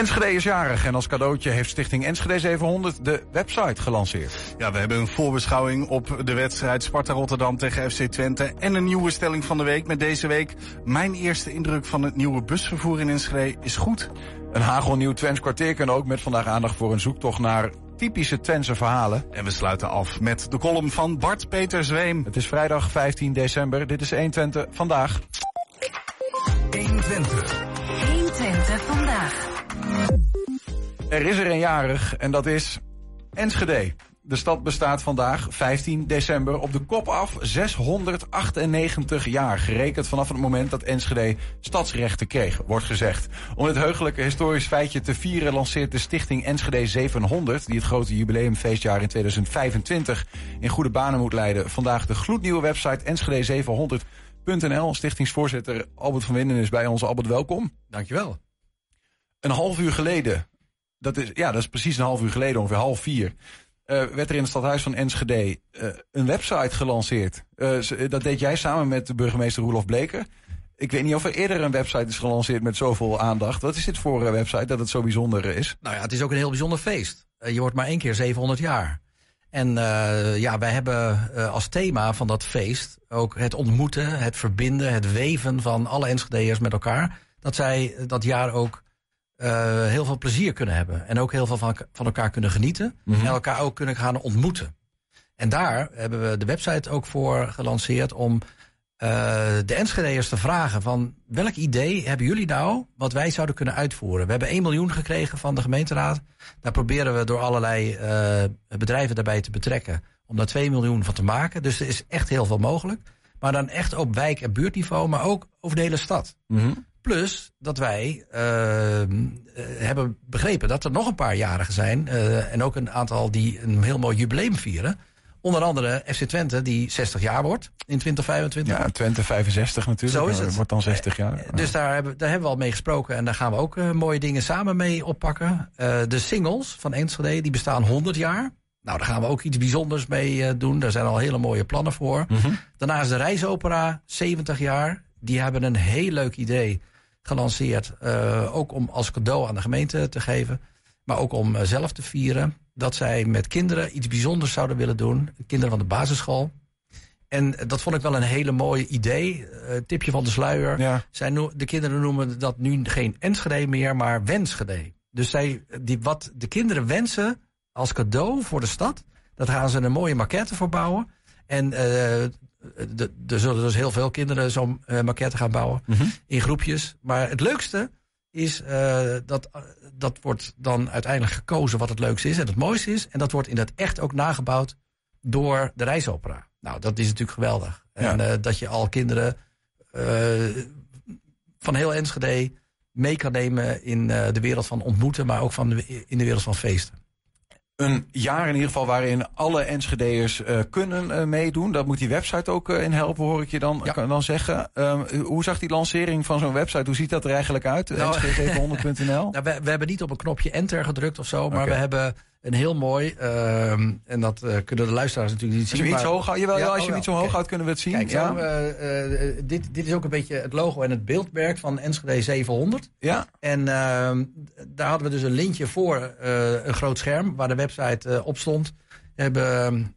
Enschede is jarig en als cadeautje heeft Stichting Enschede 700 de website gelanceerd. Ja, we hebben een voorbeschouwing op de wedstrijd Sparta Rotterdam tegen FC Twente. En een nieuwe stelling van de week met deze week. Mijn eerste indruk van het nieuwe busvervoer in Enschede is goed. Een hagelnieuw Twents kwartier kan ook met vandaag aandacht voor een zoektocht naar typische Twentse verhalen. En we sluiten af met de column van Bart Peter Zweem. Het is vrijdag 15 december. Dit is 1 Twente vandaag. 1 Twente. 1 Twente vandaag. Er is er een jarig en dat is Enschede. De stad bestaat vandaag, 15 december, op de kop af 698 jaar. Gerekend vanaf het moment dat Enschede stadsrechten kreeg, wordt gezegd. Om dit heugelijke historisch feitje te vieren lanceert de stichting Enschede 700... die het grote jubileumfeestjaar in 2025 in goede banen moet leiden... vandaag de gloednieuwe website enschede700.nl. Stichtingsvoorzitter Albert van Winden is bij ons. Albert, welkom. Dankjewel. Een half uur geleden, dat is, ja, dat is precies een half uur geleden, ongeveer half vier... Uh, werd er in het stadhuis van Enschede uh, een website gelanceerd. Uh, dat deed jij samen met de burgemeester Roelof Bleker. Ik weet niet of er eerder een website is gelanceerd met zoveel aandacht. Wat is dit voor een website dat het zo bijzonder is? Nou ja, het is ook een heel bijzonder feest. je wordt maar één keer 700 jaar. En ja, wij hebben als thema van dat feest ook het ontmoeten, het verbinden, het weven van alle Enschedeërs met elkaar. Dat zij dat jaar ook uh, heel veel plezier kunnen hebben. En ook heel veel van, van elkaar kunnen genieten. Mm -hmm. En elkaar ook kunnen gaan ontmoeten. En daar hebben we de website ook voor gelanceerd om uh, de Enschede'ers te vragen van welk idee hebben jullie nou wat wij zouden kunnen uitvoeren? We hebben 1 miljoen gekregen van de gemeenteraad. Daar proberen we door allerlei uh, bedrijven daarbij te betrekken om daar 2 miljoen van te maken. Dus er is echt heel veel mogelijk. Maar dan echt op wijk- en buurtniveau, maar ook over de hele stad. Mm -hmm. Plus dat wij uh, hebben begrepen dat er nog een paar jarigen zijn. Uh, en ook een aantal die een heel mooi jubileum vieren. Onder andere FC Twente, die 60 jaar wordt in 2025. Ja, Twente 65 natuurlijk. Zo is het. Wordt dan 60 jaar. Dus daar hebben, daar hebben we al mee gesproken. En daar gaan we ook uh, mooie dingen samen mee oppakken. de singles van Enschede, die bestaan 100 jaar. Nou, daar gaan we ook iets bijzonders mee doen. Daar zijn al hele mooie plannen voor. Mm -hmm. Daarna is de reisopera 70 jaar. Die hebben een heel leuk idee gelanceerd. Uh, ook om als cadeau aan de gemeente te geven. Maar ook om uh, zelf te vieren. Dat zij met kinderen iets bijzonders zouden willen doen. Kinderen van de basisschool. En dat vond ik wel een hele mooie idee. Uh, tipje van de sluier. Ja. Zij no de kinderen noemen dat nu geen Enschede meer, maar Wenschede. Dus zij, die, wat de kinderen wensen als cadeau voor de stad. Dat gaan ze een mooie maquette voor bouwen. En er zullen dus heel veel kinderen zo'n uh, maquette gaan bouwen mm -hmm. in groepjes. Maar het leukste is uh, dat uh, dat wordt dan uiteindelijk gekozen wat het leukste is en het mooiste is. En dat wordt in het echt ook nagebouwd door de reisopera. Nou, dat is natuurlijk geweldig. Ja. En dat je al kinderen van heel Enschede mee kan nemen in de wereld van ontmoeten, maar ook van de, in de wereld van feesten een jaar in ieder geval waarin alle Enschede'ers uh, kunnen uh, meedoen. Dat moet die website ook uh, in helpen, hoor ik je dan, ja. dan zeggen. Uh, hoe zag die lancering van zo'n website? Hoe ziet dat er eigenlijk uit? Nou, Enschede700.nl? nou, we, we, hebben niet op een knopje enter gedrukt of zo, maar okay. we hebben een heel mooi, ehm, en dat kunnen de luisteraars natuurlijk niet zien. Als je maar, iets hoog houdt, jawel, ja, als je oh, hem iets zo hoog okay. houdt, kunnen we het zien. Kijk, ja. uh, uh, dit, dit is ook een beetje het logo en het beeldmerk van Enschede 700. Ja. En uh, daar hadden we dus een lintje voor een groot scherm waar de website op stond. We hebben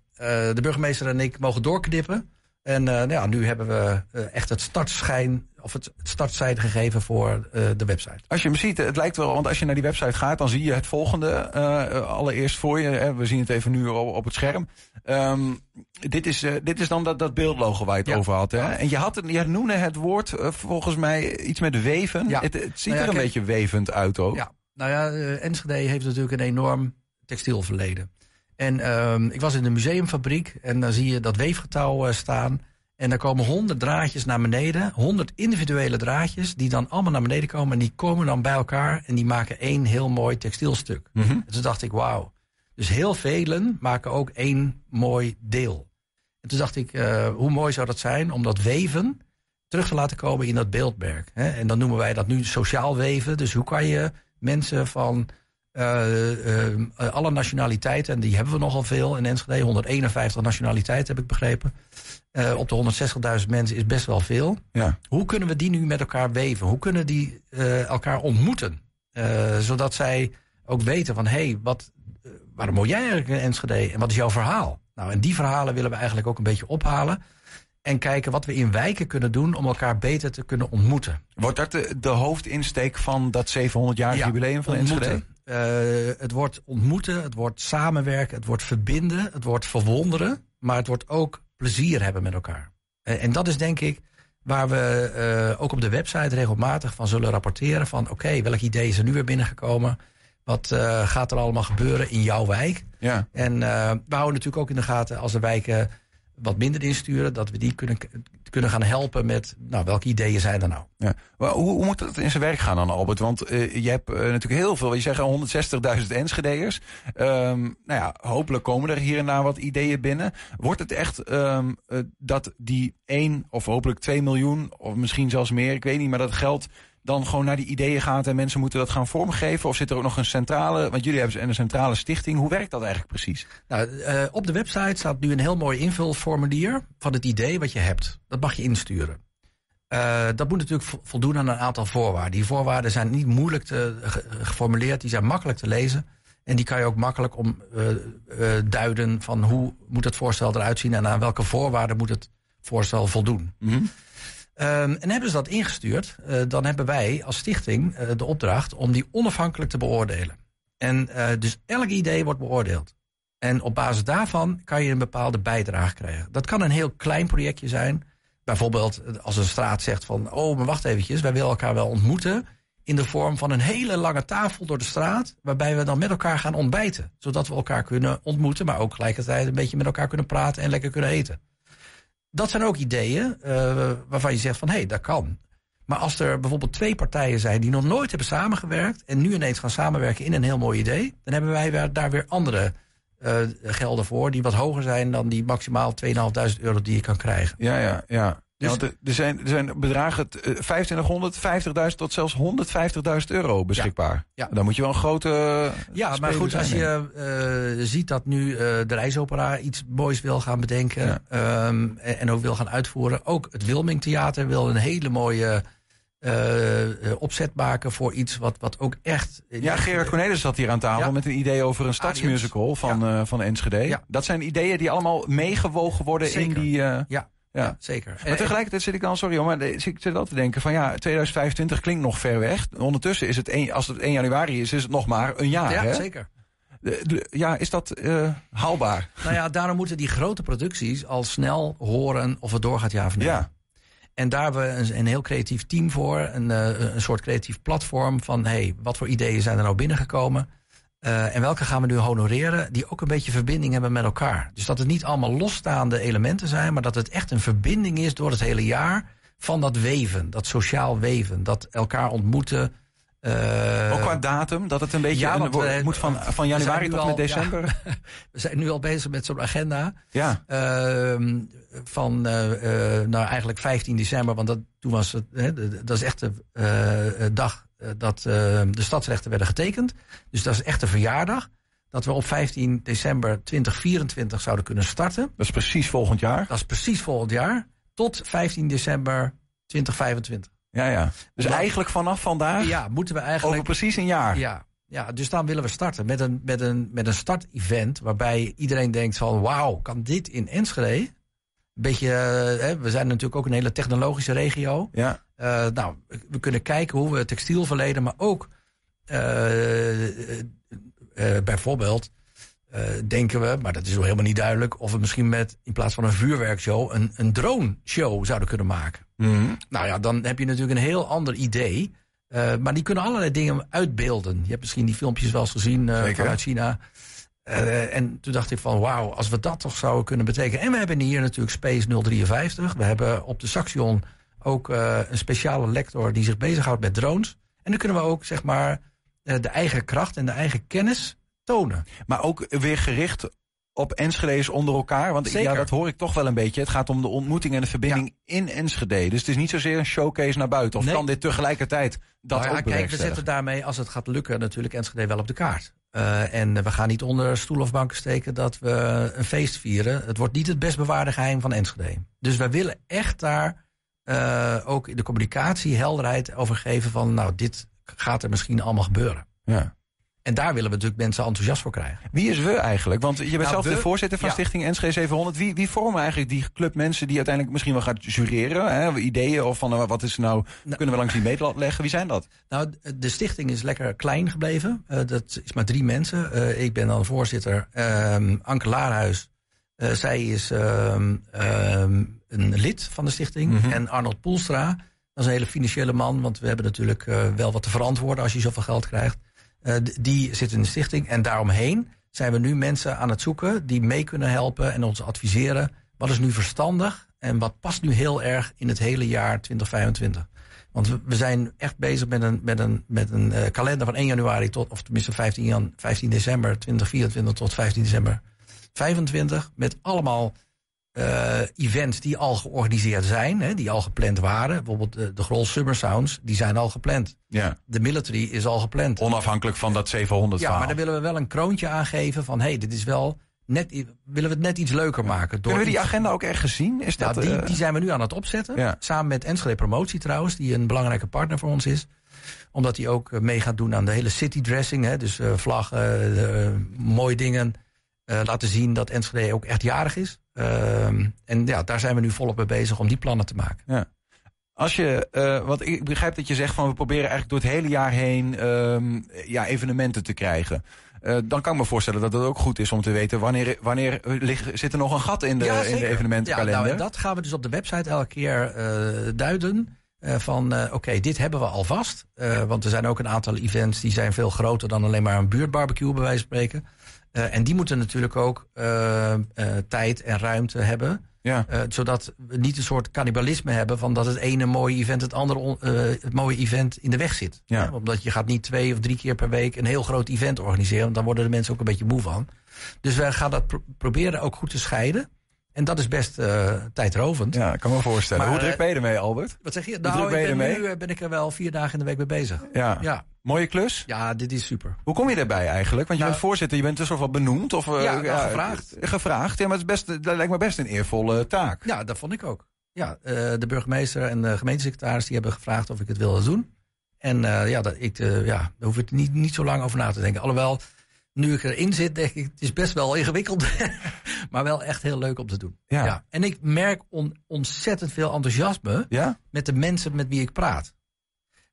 de burgemeester en ik mogen doorknippen. En nou ja, nu hebben we echt het startschijn of het startzijde gegeven voor uh, de website. Als je hem ziet, het lijkt wel, want als je naar die website gaat, dan zie je het volgende uh, allereerst voor je. Hè, we zien het even nu op, op het scherm. Um, dit, is, uh, dit is dan dat, dat beeldlogo waar je het ja. over had. Hè? En je, had het, je noemde het woord volgens mij iets met weven. Ja. Het, het ziet nou ja, er een kijk, beetje wevend uit ook. Ja, nou ja, Enschede heeft natuurlijk een enorm textielverleden. En um, ik was in de museumfabriek en dan zie je dat weefgetouw staan. En er komen honderd draadjes naar beneden. Honderd individuele draadjes die dan allemaal naar beneden komen. En die komen dan bij elkaar en die maken één heel mooi textielstuk. Mm -hmm. En toen dacht ik, wauw. Dus heel velen maken ook één mooi deel. En toen dacht ik, uh, hoe mooi zou dat zijn om dat weven terug te laten komen in dat beeldmerk. Hè? En dan noemen wij dat nu sociaal weven. Dus hoe kan je mensen van alle nationaliteiten, en die hebben we nogal veel in Enschede, 151 nationaliteiten heb ik begrepen. Uh, op de 160.000 mensen is best wel veel. Ja. Hoe kunnen we die nu met elkaar weven? Hoe kunnen die elkaar ontmoeten? Eh, zodat zij ook weten van, hé, hey, wat, eh, waarom woon jij eigenlijk in Enschede en wat is jouw verhaal? Nou, en die verhalen willen we eigenlijk ook een beetje ophalen. En kijken wat we in wijken kunnen doen om elkaar beter te kunnen ontmoeten. Wordt dat de, de hoofdinsteek van dat 700-jarig Ja, jubileum van Enschede? Eh, het wordt ontmoeten, het wordt samenwerken, het wordt verbinden, het wordt verwonderen. Maar het wordt ook plezier hebben met elkaar. Eh, en dat is denk ik waar we eh, ook op de website regelmatig van zullen rapporteren. Van oké, welk idee is er nu weer binnengekomen? Wat gaat er allemaal gebeuren in jouw wijk? Ja. En we houden natuurlijk ook in de gaten als de wijken wat minder insturen, dat we die kunnen, kunnen gaan helpen met nou, welke ideeën zijn er nou. Ja. Hoe, hoe moet dat in zijn werk gaan dan, Albert? Want eh, je hebt eh, natuurlijk heel veel, je zegt al 160.000 Enschede'ers. Ehm nou ja, hopelijk komen er hier en daar wat ideeën binnen. Wordt het echt ehm, eh, dat die 1 of hopelijk 2 miljoen, of misschien zelfs meer, ik weet niet, maar dat geld dan gewoon naar die ideeën gaat en mensen moeten dat gaan vormgeven? Of zit er ook nog een centrale, want jullie hebben een centrale stichting. Hoe werkt dat eigenlijk precies? Nou, eh, op de website staat nu een heel mooi invulformulier van het idee wat je hebt. Dat mag je insturen. Eh, dat moet natuurlijk vo- voldoen aan een aantal voorwaarden. Die voorwaarden zijn niet moeilijk te, ge- geformuleerd, die zijn makkelijk te lezen. En die kan je ook makkelijk om eh, duiden van hoe moet het voorstel eruit zien en aan welke voorwaarden moet het voorstel voldoen. Ehm, en hebben ze dat ingestuurd, eh, dan hebben wij als stichting eh, de opdracht om die onafhankelijk te beoordelen. En eh, dus elk idee wordt beoordeeld. En op basis daarvan kan je een bepaalde bijdrage krijgen. Dat kan een heel klein projectje zijn. Bijvoorbeeld als een straat zegt van... oh, maar wacht eventjes, wij willen elkaar wel ontmoeten... in de vorm van een hele lange tafel door de straat... waarbij we dan met elkaar gaan ontbijten. Zodat we elkaar kunnen ontmoeten... maar ook gelijkertijd een beetje met elkaar kunnen praten... en lekker kunnen eten. Dat zijn ook ideeën eh, waarvan je zegt van... hé, hey, dat kan. Maar als er bijvoorbeeld twee partijen zijn die nog nooit hebben samengewerkt... en nu ineens gaan samenwerken in een heel mooi idee... dan hebben wij daar weer andere eh, gelden voor... die wat hoger zijn dan die maximaal 2.500 euro die je kan krijgen. Ja, ja, ja. Dus- ja want er, zijn, er zijn bedragen eh, 2500, 50.000 tot zelfs 150.000 euro beschikbaar. Ja. Dan moet je wel een grote. eh, Ja, maar goed, als je eh, ziet dat nu eh, de reisopera iets moois wil gaan bedenken... Ja. ehm, en, en ook wil gaan uitvoeren. Ook het Wilming Theater wil een hele mooie eh, eh, opzet maken voor iets wat, wat ook echt... Ja, Gerard Cornelis zat hier aan tafel Ja. met een idee over een stadsmusical van, eh, van Enschede. Ja. Dat zijn ideeën die allemaal meegewogen worden in die. eh, Ja, Ja. zeker. maar tegelijkertijd zit ik dan, sorry hoor, maar zit ik zit wel te denken van ja, 2025 klinkt nog ver weg. Ondertussen is het, één- als het 1 januari is, is het nog maar een jaar. ja, hè? zeker. De- de- ja, is dat eh, haalbaar? Nou ja, daarom moeten die grote producties al snel horen of het doorgaat ja of nee. Ja. En daar hebben we een, een heel creatief team voor. Een, eh, een soort creatief platform van... hey, wat voor ideeën zijn er nou binnengekomen? Eh, en welke gaan we nu honoreren? Die ook een beetje verbinding hebben met elkaar. Dus dat het niet allemaal losstaande elementen zijn... maar dat het echt een verbinding is door het hele jaar... van dat weven, dat sociaal weven. Dat elkaar ontmoeten... eh, Ook qua datum, dat het een beetje ja, want moet van, van januari tot met ja. december. we zijn nu al bezig met zo'n agenda... Ja. Ehm, van eh, nou eigenlijk 15 december, want dat, toen was het, hè, dat is echt de dag dat eh, de stadsrechten werden getekend. Dus dat is echt een verjaardag. Dat we op 15 december 2024 zouden kunnen starten. Dat is precies volgend jaar. Dat is precies volgend jaar. Tot 15 december 2025. Ja, ja. Dus eigenlijk vanaf vandaag, Ja, moeten we over eigenlijk. precies een jaar. Ja, ja, dus dan willen we starten met een, met een, met een start-event. Waarbij iedereen denkt van wauw, kan dit in Enschede? Een beetje, eh, hè, we zijn natuurlijk ook een hele technologische regio. Ja. Eh, nou, we kunnen kijken hoe we textiel verleden, maar ook eh, eh, bijvoorbeeld denken we, maar dat is wel helemaal niet duidelijk, of we misschien met in plaats van een vuurwerkshow een, een drone show zouden kunnen maken. Mhm. Nou ja, dan heb je natuurlijk een heel ander idee. Maar die kunnen allerlei dingen uitbeelden. Je hebt misschien die filmpjes wel eens gezien vanuit China. En toen dacht ik van wauw, als we dat toch zouden kunnen betekenen. En we hebben hier natuurlijk Space 053. We hebben op de Saxion ook eh, een speciale lector die zich bezighoudt met drones. En dan kunnen we ook zeg maar eh, de eigen kracht en de eigen kennis tonen. Maar ook weer gericht op Enschede's onder elkaar. Want ja, dat hoor ik toch wel een beetje. Het gaat om de ontmoeting en de verbinding in Enschede. Dus het is niet zozeer een showcase naar buiten. Of Nee. kan dit tegelijkertijd dat Nou ja, ook kijk, we zetten daarmee, als het gaat lukken, natuurlijk Enschede wel op de kaart. Eh, en we gaan niet onder stoel of banken steken dat we een feest vieren. Het wordt niet het best bewaarde geheim van Enschede. Dus wij willen echt daar eh, ook in de communicatie helderheid over geven van... nou, dit gaat er misschien allemaal gebeuren? Ja. En daar willen we natuurlijk mensen enthousiast voor krijgen. Wie is we eigenlijk? Want je bent Nou, zelf de voorzitter van ja. Stichting NSG 700. Wie, wie vormen eigenlijk die club mensen die uiteindelijk misschien wel gaat jureren? Hè? Ideeën of van eh, wat is nou, kunnen we langs die meetlat leggen? Wie zijn dat? Nou, de stichting is lekker klein gebleven. Eh, dat is maar drie mensen. Ik ben dan voorzitter. Ehm, Anke Laarhuis, zij is ehm, ehm, een lid van de stichting. Mhm. En Arnold Poelstra, dat is een hele financiële man. Want we hebben natuurlijk eh, wel wat te verantwoorden als je zoveel geld krijgt. Eh, die zit in de stichting. En daaromheen zijn we nu mensen aan het zoeken die mee kunnen helpen en ons adviseren. Wat is nu verstandig en wat past nu heel erg in het hele jaar 2025? Want we, zijn echt bezig met een, met een, met een eh, kalender van 1 januari tot, of tenminste 15, jan, 15 december 2024 tot 15 december 25. Met allemaal eh, events die al georganiseerd zijn, hè, die al gepland waren. Bijvoorbeeld de, de Grol Summer Sounds, die zijn al gepland. Ja. De military is al gepland. Onafhankelijk van dat 700 Ja, verhaal. maar dan willen we wel een kroontje aangeven van... hé, hey, dit is wel net, willen we het net iets leuker maken. Door Kunnen we die agenda ook ergens zien? Is dat, die, eh, die zijn we nu aan het opzetten. Ja. Samen met Enschede Promotie trouwens, die een belangrijke partner voor ons is. Omdat hij ook eh, mee gaat doen aan de hele city dressing. Hè, dus eh, vlaggen, eh, mooie dingen. Eh, laten zien dat Enschede ook echt jarig is. Ehm, en ja, daar zijn we nu volop mee bezig om die plannen te maken. Als je, eh, want ik begrijp dat je zegt van we proberen eigenlijk door het hele jaar heen ehm, ja, evenementen te krijgen. Eh, dan kan ik me voorstellen dat het ook goed is om te weten wanneer, wanneer ligt, zit er nog een gat in de, Ja, in de evenementenkalender. Ja, nou, dat gaan we dus op de website elke keer duiden. Van oké, dit hebben we alvast. Want er zijn ook een aantal events die zijn veel groter dan alleen maar een buurtbarbecue, bij wijze van spreken. Eh, en die moeten natuurlijk ook eh, eh, tijd en ruimte hebben. Ja. Zodat we niet een soort cannibalisme hebben van dat het ene mooie event het andere on- het mooie event in de weg zit. Ja. Omdat je gaat niet twee of drie keer per week een heel groot event organiseren. Want dan worden de mensen ook een beetje moe van. Dus wij gaan dat pro- proberen ook goed te scheiden. En dat is best eh, tijdrovend. ja, ik kan me voorstellen. Maar, Hoe druk eh, ben je ermee, Albert? Wat zeg je? druk Nou, ben je ik ben nu eh, ben ik er wel vier dagen in de week mee bezig. Ja. Ja, Mooie klus? ja dit is super. Hoe kom je daarbij eigenlijk? Want je Nou- bent voorzitter, je bent dus of wat benoemd? Of, Ja, nou, gevraagd. Gevraagd, ja, maar het is best, dat lijkt me best een eervolle taak. Ja, dat vond ik ook. Ja, de burgemeester en de gemeentesecretaris die hebben gevraagd of ik het wilde doen. En ja, dat, ik, ja, daar hoef ik niet, niet zo lang over na te denken. Alhoewel, nu ik erin zit, denk ik, het is best wel ingewikkeld. maar wel echt heel leuk om te doen. Ja. En ik merk on- ontzettend veel enthousiasme Ja? met de mensen met wie ik praat.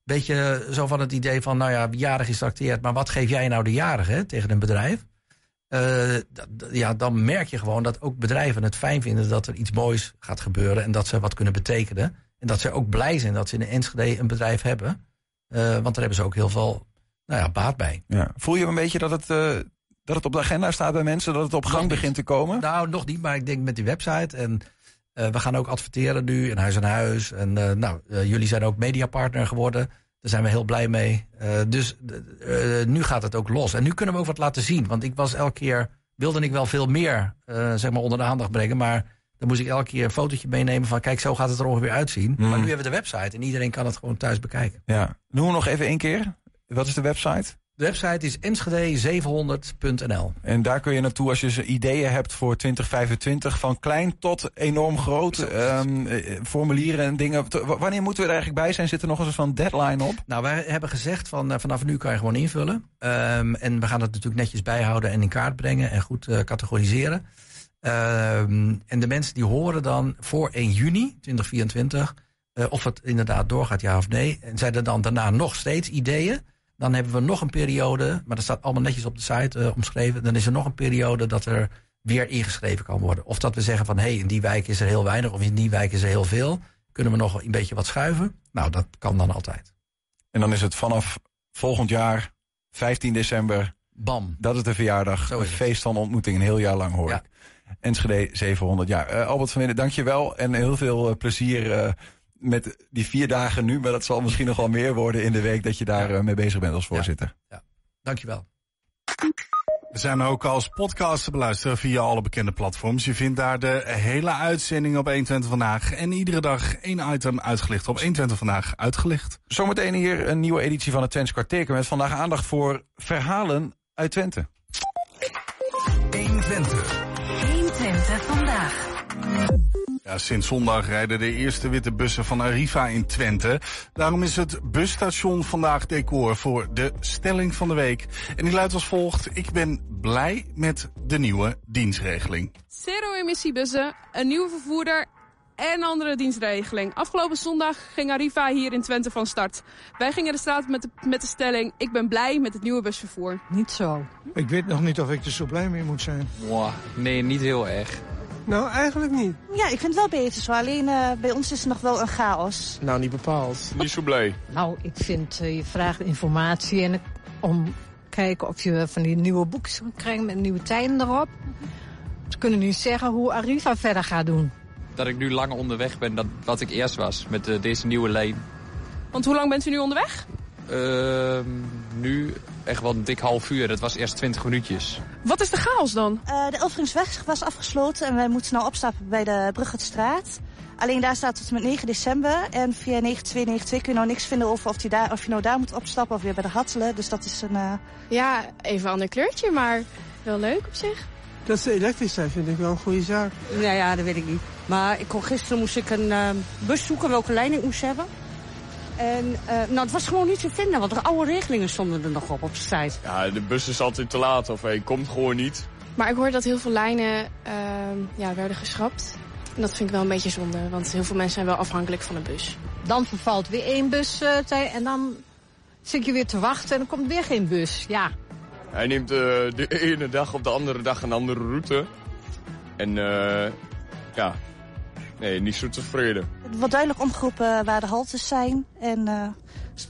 Beetje zo van het idee van, nou ja, jarig is trakteerd, maar wat geef jij nou de jarige tegen een bedrijf? Eh, ja, dan merk je gewoon dat ook bedrijven het fijn vinden dat er iets moois gaat gebeuren en dat ze wat kunnen betekenen. En dat ze ook blij zijn dat ze in Enschede een bedrijf hebben. Eh, want daar hebben ze ook heel veel nou ja, baat bij. ja. Voel je een beetje dat het, eh, dat het op de agenda staat bij mensen? Dat het op gang begint te komen? Nou, nog niet, maar ik denk met die website. En eh, we gaan ook adverteren nu in huis aan huis. En eh, nou, jullie zijn ook mediapartner geworden. Daar zijn we heel blij mee. Eh, dus eh, nu gaat het ook los. En nu kunnen we ook wat laten zien. Want ik was elke keer, wilde ik wel veel meer eh, zeg maar onder de aandacht brengen. Maar dan moest ik elke keer een fotootje meenemen van kijk, zo gaat het er ongeveer uitzien. Mm. Maar nu hebben we de website en iedereen kan het gewoon thuis bekijken. Ja. Noem nog even één keer. Wat is de website? De website is enschede700.nl. En daar kun je naartoe als je ze ideeën hebt voor 2025. Van klein tot enorm groot. Ehm, eh, formulieren en dingen. Wanneer moeten we er eigenlijk bij zijn? Zit er nog eens een deadline op? Nou, wij hebben gezegd van eh, vanaf nu kan je gewoon invullen. Ehm, en we gaan het natuurlijk netjes bijhouden en in kaart brengen en goed eh, categoriseren. Ehm, en de mensen die horen dan voor 1 juni 2024 eh, of het inderdaad doorgaat, ja of nee. En zijn er dan daarna nog steeds ideeën? Dan hebben we nog een periode, maar dat staat allemaal netjes op de site eh, omschreven. Dan is er nog een periode dat er weer ingeschreven kan worden. Of dat we zeggen van hé, hey, in die wijk is er heel weinig of in die wijk is er heel veel. Kunnen we nog een beetje wat schuiven? Nou, dat kan dan altijd. En dan is het vanaf volgend jaar, 15 december. Bam. Dat is de verjaardag. Zo is feest van ontmoeting. Een heel jaar lang hoor Ja. ik. Enschede 700 jaar. Eh, Albert van Winnen, dank je wel. En heel veel eh, plezier met die vier dagen nu. Maar dat zal misschien nog wel meer worden in de week dat je daar eh, mee bezig bent als voorzitter. Dankjewel. We zijn ook als podcast te beluisteren via alle bekende platforms. Je vindt daar de hele uitzending op 120 vandaag. En iedere dag één item uitgelicht op 120 vandaag uitgelicht. Zometeen hier een nieuwe editie van het Twents kwartier. Met vandaag aandacht voor verhalen uit Twente. 120. 120 vandaag. Ja, sinds zondag rijden de eerste witte bussen van Arriva in Twente. Daarom is het busstation vandaag decor voor de stelling van de week. En die luidt als volgt. Ik ben blij met de nieuwe dienstregeling. Zero-emissiebussen, een nieuwe vervoerder en andere dienstregeling. Afgelopen zondag ging Arriva hier in Twente van start. Wij gingen de straat met de, met de stelling... ik ben blij met het nieuwe busvervoer. Niet zo. Ik weet nog niet of ik er zo blij mee moet zijn. Nee, niet heel erg. Nou, eigenlijk niet. Ja, ik vind het wel beter zo. Alleen uh, bij ons is het nog wel een chaos. Nou, niet bepaald. Niet zo blij. Nou, ik vind uh, je vraagt informatie en om kijken of je van die nieuwe boekjes kan krijgen met nieuwe tijden erop. Ze kunnen niet zeggen hoe Arriva verder gaat doen. Dat ik nu langer onderweg ben dan wat ik eerst was met uh, deze nieuwe lijn. Want hoe lang bent u nu onderweg? Uh, nu echt wel een dik half uur. Dat was eerst 20 minuutjes. Wat is de chaos dan? Uh, de Elfringsweg was afgesloten en wij moeten nou opstappen bij de Bruggetstraat. Alleen daar staat tot met 9 december. En via 9292 kun je nou niks vinden over of je, daar, of je nou daar moet opstappen of weer bij de Hattelen. Dus dat is een... Uh... Ja, even een ander kleurtje, maar wel leuk op zich. Dat ze elektrisch zijn vind ik wel een goede zaak. Ja, ja, dat weet ik niet. Maar ik kon, gisteren moest ik een uh, bus zoeken welke lijn ik moest hebben. En uh, nou, het was gewoon niet te vinden, want de oude regelingen stonden er nog op op de site. Ja, de bus is altijd te laat of hij komt gewoon niet. Maar ik hoorde dat heel veel lijnen uh, ja, werden geschrapt. En dat vind ik wel een beetje zonde, want heel veel mensen zijn wel afhankelijk van een bus. Dan vervalt weer één bus uh, en dan zit je weer te wachten en dan komt weer geen bus. Ja. Hij neemt uh, de ene dag op de andere dag een andere route. En uh, ja, nee, niet zo tevreden. Wordt duidelijk omgeroepen waar de haltes zijn. En uh,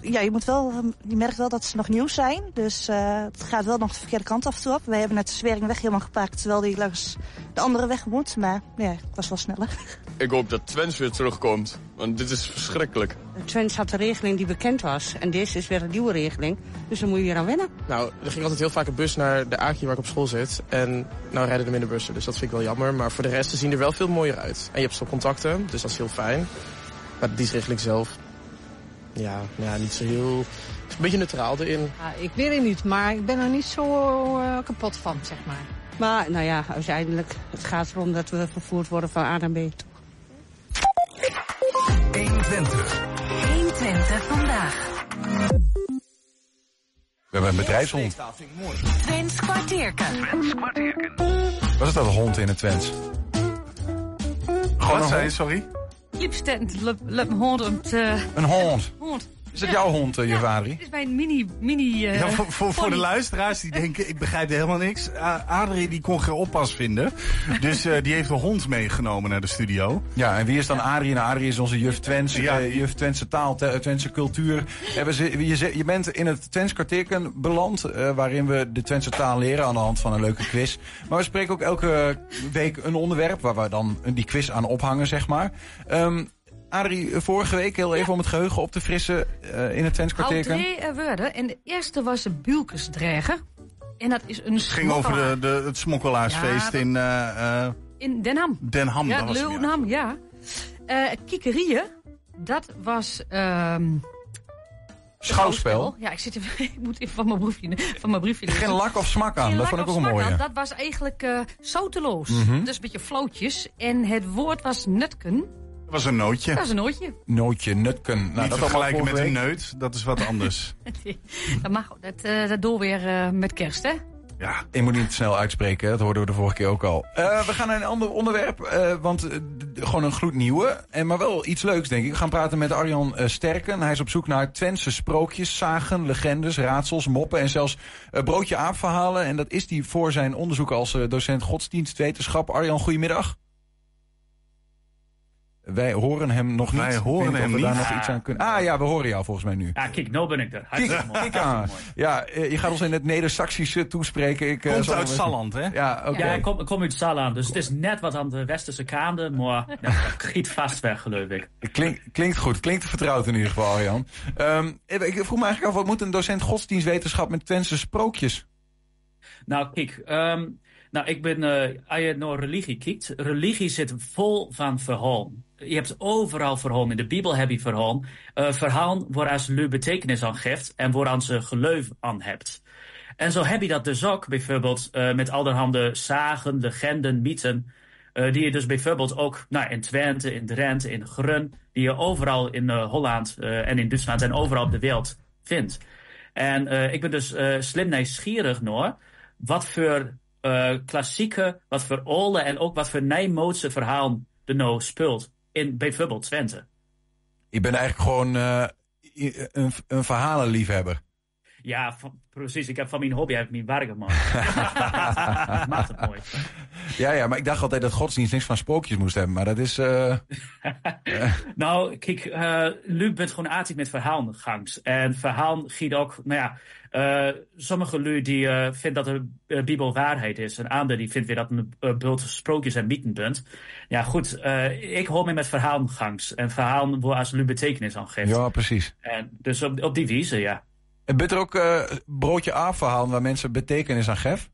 ja, je, moet wel, je merkt wel dat ze nog nieuw zijn. Dus uh, het gaat wel nog de verkeerde kant af en toe op. Wij hebben net de Zweringweg helemaal gepakt, terwijl die langs de andere weg moet. Maar ja, ik was wel sneller. Ik hoop dat Twens weer terugkomt, want dit is verschrikkelijk. Twens had de regeling die bekend was. En deze is weer een nieuwe regeling. Dus dan moet je hier aan wennen. Nou, er ging altijd heel vaak een bus naar de Aakje waar ik op school zit. En nou rijden er minder bussen, dus dat vind ik wel jammer. Maar voor de rest ze zien er wel veel mooier uit. En je hebt stopcontacten, dus dat is heel fijn. Maar de dienstregeling zelf, ja, ja niet zo heel... Het is een beetje neutraal erin. Ja, ik weet het niet, maar ik ben er niet zo uh, kapot van, zeg maar. Maar nou ja, uiteindelijk, het gaat erom dat we vervoerd worden van A naar B. 120. 120 vandaag. We hebben een bedrijfshond. Twents kwartierken. Wat is dat een hond in het Twents? Wat zei je, sorry? Liebstent, een hond om te... Een hond? Is dat jouw hond, uh, juf Adrie? Dit is mijn mini... mini uh, ja, voor, voor, voor, de luisteraars die denken, ik begrijp helemaal niks. Uh, Adrie die kon geen oppas vinden. Dus uh, die heeft een hond meegenomen naar de studio. Ja, en wie is dan Adrie? Nou, Adrie is onze juf Twents, ja. juf Twentse taal, Twentse cultuur. Hebben ze, je, je bent in het Twents kwartierken beland, waarin we de Twentse taal leren aan de hand van een leuke quiz. Maar we spreken ook elke week een onderwerp waar we dan die quiz aan ophangen, zeg maar. Um, Adrie, vorige week heel even ja. om het geheugen op te frissen uh, in het Twents. Al twee woorden. En de eerste was de Bulkesdreger. En dat is een Het ging over de, de, het smokkelaarsfeest ja, in... Uh, uh, in Den Ham. Den Ham, ja, dat was Leuvenham, ja. Uh, Kikkerieën, dat was... Um, Schouwspel? Ja, ik, zit even, ik moet even van mijn briefje, van mijn briefje Geen lak of smak aan, Geen dat vond ik ook een mooie. Aan, dat was eigenlijk uh, zouteloos. Mhm. Mm -hmm. Dus een beetje flootjes. En het woord was nutken. Dat was een nootje. Dat was een nootje. Nootje, nutken. Nou, Niet dat vergelijken met week. een neut, dat is wat anders. dat mag, dat, uh, dat door weer uh, met kerst, hè? Ja, ik moet niet snel uitspreken, dat hoorden we de vorige keer ook al. Uh, we gaan naar een ander onderwerp, uh, want uh, gewoon een gloednieuwe, en maar wel iets leuks denk ik. We gaan praten met Arjan Sterken. Hij is op zoek naar Twentse sprookjes, zagen, legendes, raadsels, moppen en zelfs broodje aapverhalen. En dat is hij voor zijn onderzoek als docent godsdienstwetenschap. Arjan, goedemiddag. Wij horen hem nog niet. Wij horen hem we niet. nog iets aan kunnen. Ah ja, we horen jou volgens mij nu. Ja, kijk, nou ben ik er. Kijk, kijk aan. Ja, je gaat ons in het Neder-Saxische toespreken. Ik, Komt uh, uit Salland, hè? Ja, okay. ja ik, kom, ik kom uit Salland. Dus het is net wat aan de westerse kade. Maar dat giet vast weg, geloof ik. Klink, klinkt goed. Klinkt vertrouwd in ieder geval, Arjan. Um, ik vroeg me eigenlijk af, wat moet een docent godsdienstwetenschap met Twentse sprookjes? Nou, kijk... Um, nou, ik ben, uh, als je naar religie kijkt, religie zit vol van verhalen. Je hebt overal verhalen. In de Bijbel heb je verhalen. Uh, verhalen waar als lu betekenis aan geeft en waaraan ze geloof aan hebt. En zo heb je dat dus ook bijvoorbeeld uh, met allerhande zagen, legenden, mythen. Eh, die je dus bijvoorbeeld ook nou, in Twente, in Drenthe, in Grun, die je overal in eh, Holland eh, en in Duitsland en overal op de wereld vindt. En eh, ik ben dus eh, slim nieuwsgierig naar wat voor eh, klassieke, wat voor oude en ook wat voor Nijmoodse verhalen er nou speelt in bijvoorbeeld Twente. Je bent eigenlijk gewoon eh, een, een verhalenliefhebber. Ja, van- precies. Ik heb van mijn hobby heb ik mijn werk gemaakt. Maakt het mooi. Ja, ja, maar ik dacht altijd dat godsdienst niks van spookjes moest hebben. Maar dat is... eh, Nou, kijk, eh Luc bent gewoon aardig met verhaalgangs. En verhaal giet ook, nou ja, eh, sommige lui die eh vinden dat de Bijbel waarheid is. En anderen die vinden weer dat een uh, bult sprookjes en mythen bent. Ja, goed, ik hoor me met verhaalgangs. En verhaal waar als Luc betekenis aan geeft. ja, precies. En dus op, op die wijze, ja. En bent er ook eh broodje A-verhalen waar mensen betekenis aan geven?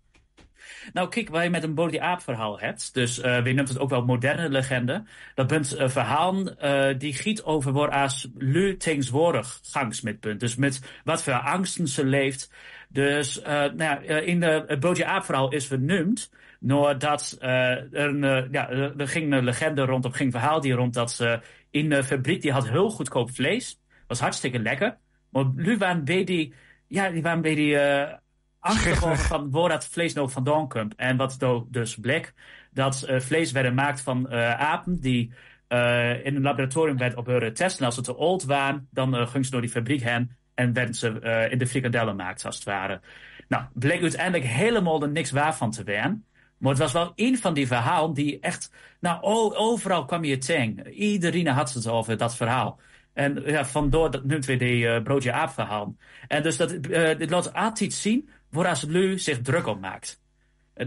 Nou, kijk, waar je met een Bodie Aap verhaal hebt, dus eh we noemt het ook wel moderne legende, dat bent verhaal eh, die giet over waar als lu tegenwoordig gangs. Dus met wat voor angsten ze leeft. Dus nou ja, in de, het Bodie Aap verhaal is vernoemd eh, er, een, ja, er ging een legende rond, of ging verhaal die rond dat ze in de fabriek, die had heel goedkoop vlees, was hartstikke lekker. Maar nu waren bij die, ja, die waren bij die eh, angstig over van waar dat vlees nou vandaan komt. En wat do- dus bleek, dat eh, vlees werd gemaakt van eh, apen die eh, in een laboratorium werden op hun testen. En als ze te oud waren, dan gingen ze door die fabriek heen en werden ze in de frikadellen gemaakt, als het ware. Nou, bleek uiteindelijk helemaal er niks waar van te zijn. Maar het was wel een van die verhalen die echt... Nou, overal kwam je tegen. Iedereen had het over dat verhaal. En ja, vandoor dat noemt weer die eh, broodje aap verhaal. En dus dat, eh, dit laat altijd zien waar Lu zich druk op maakt.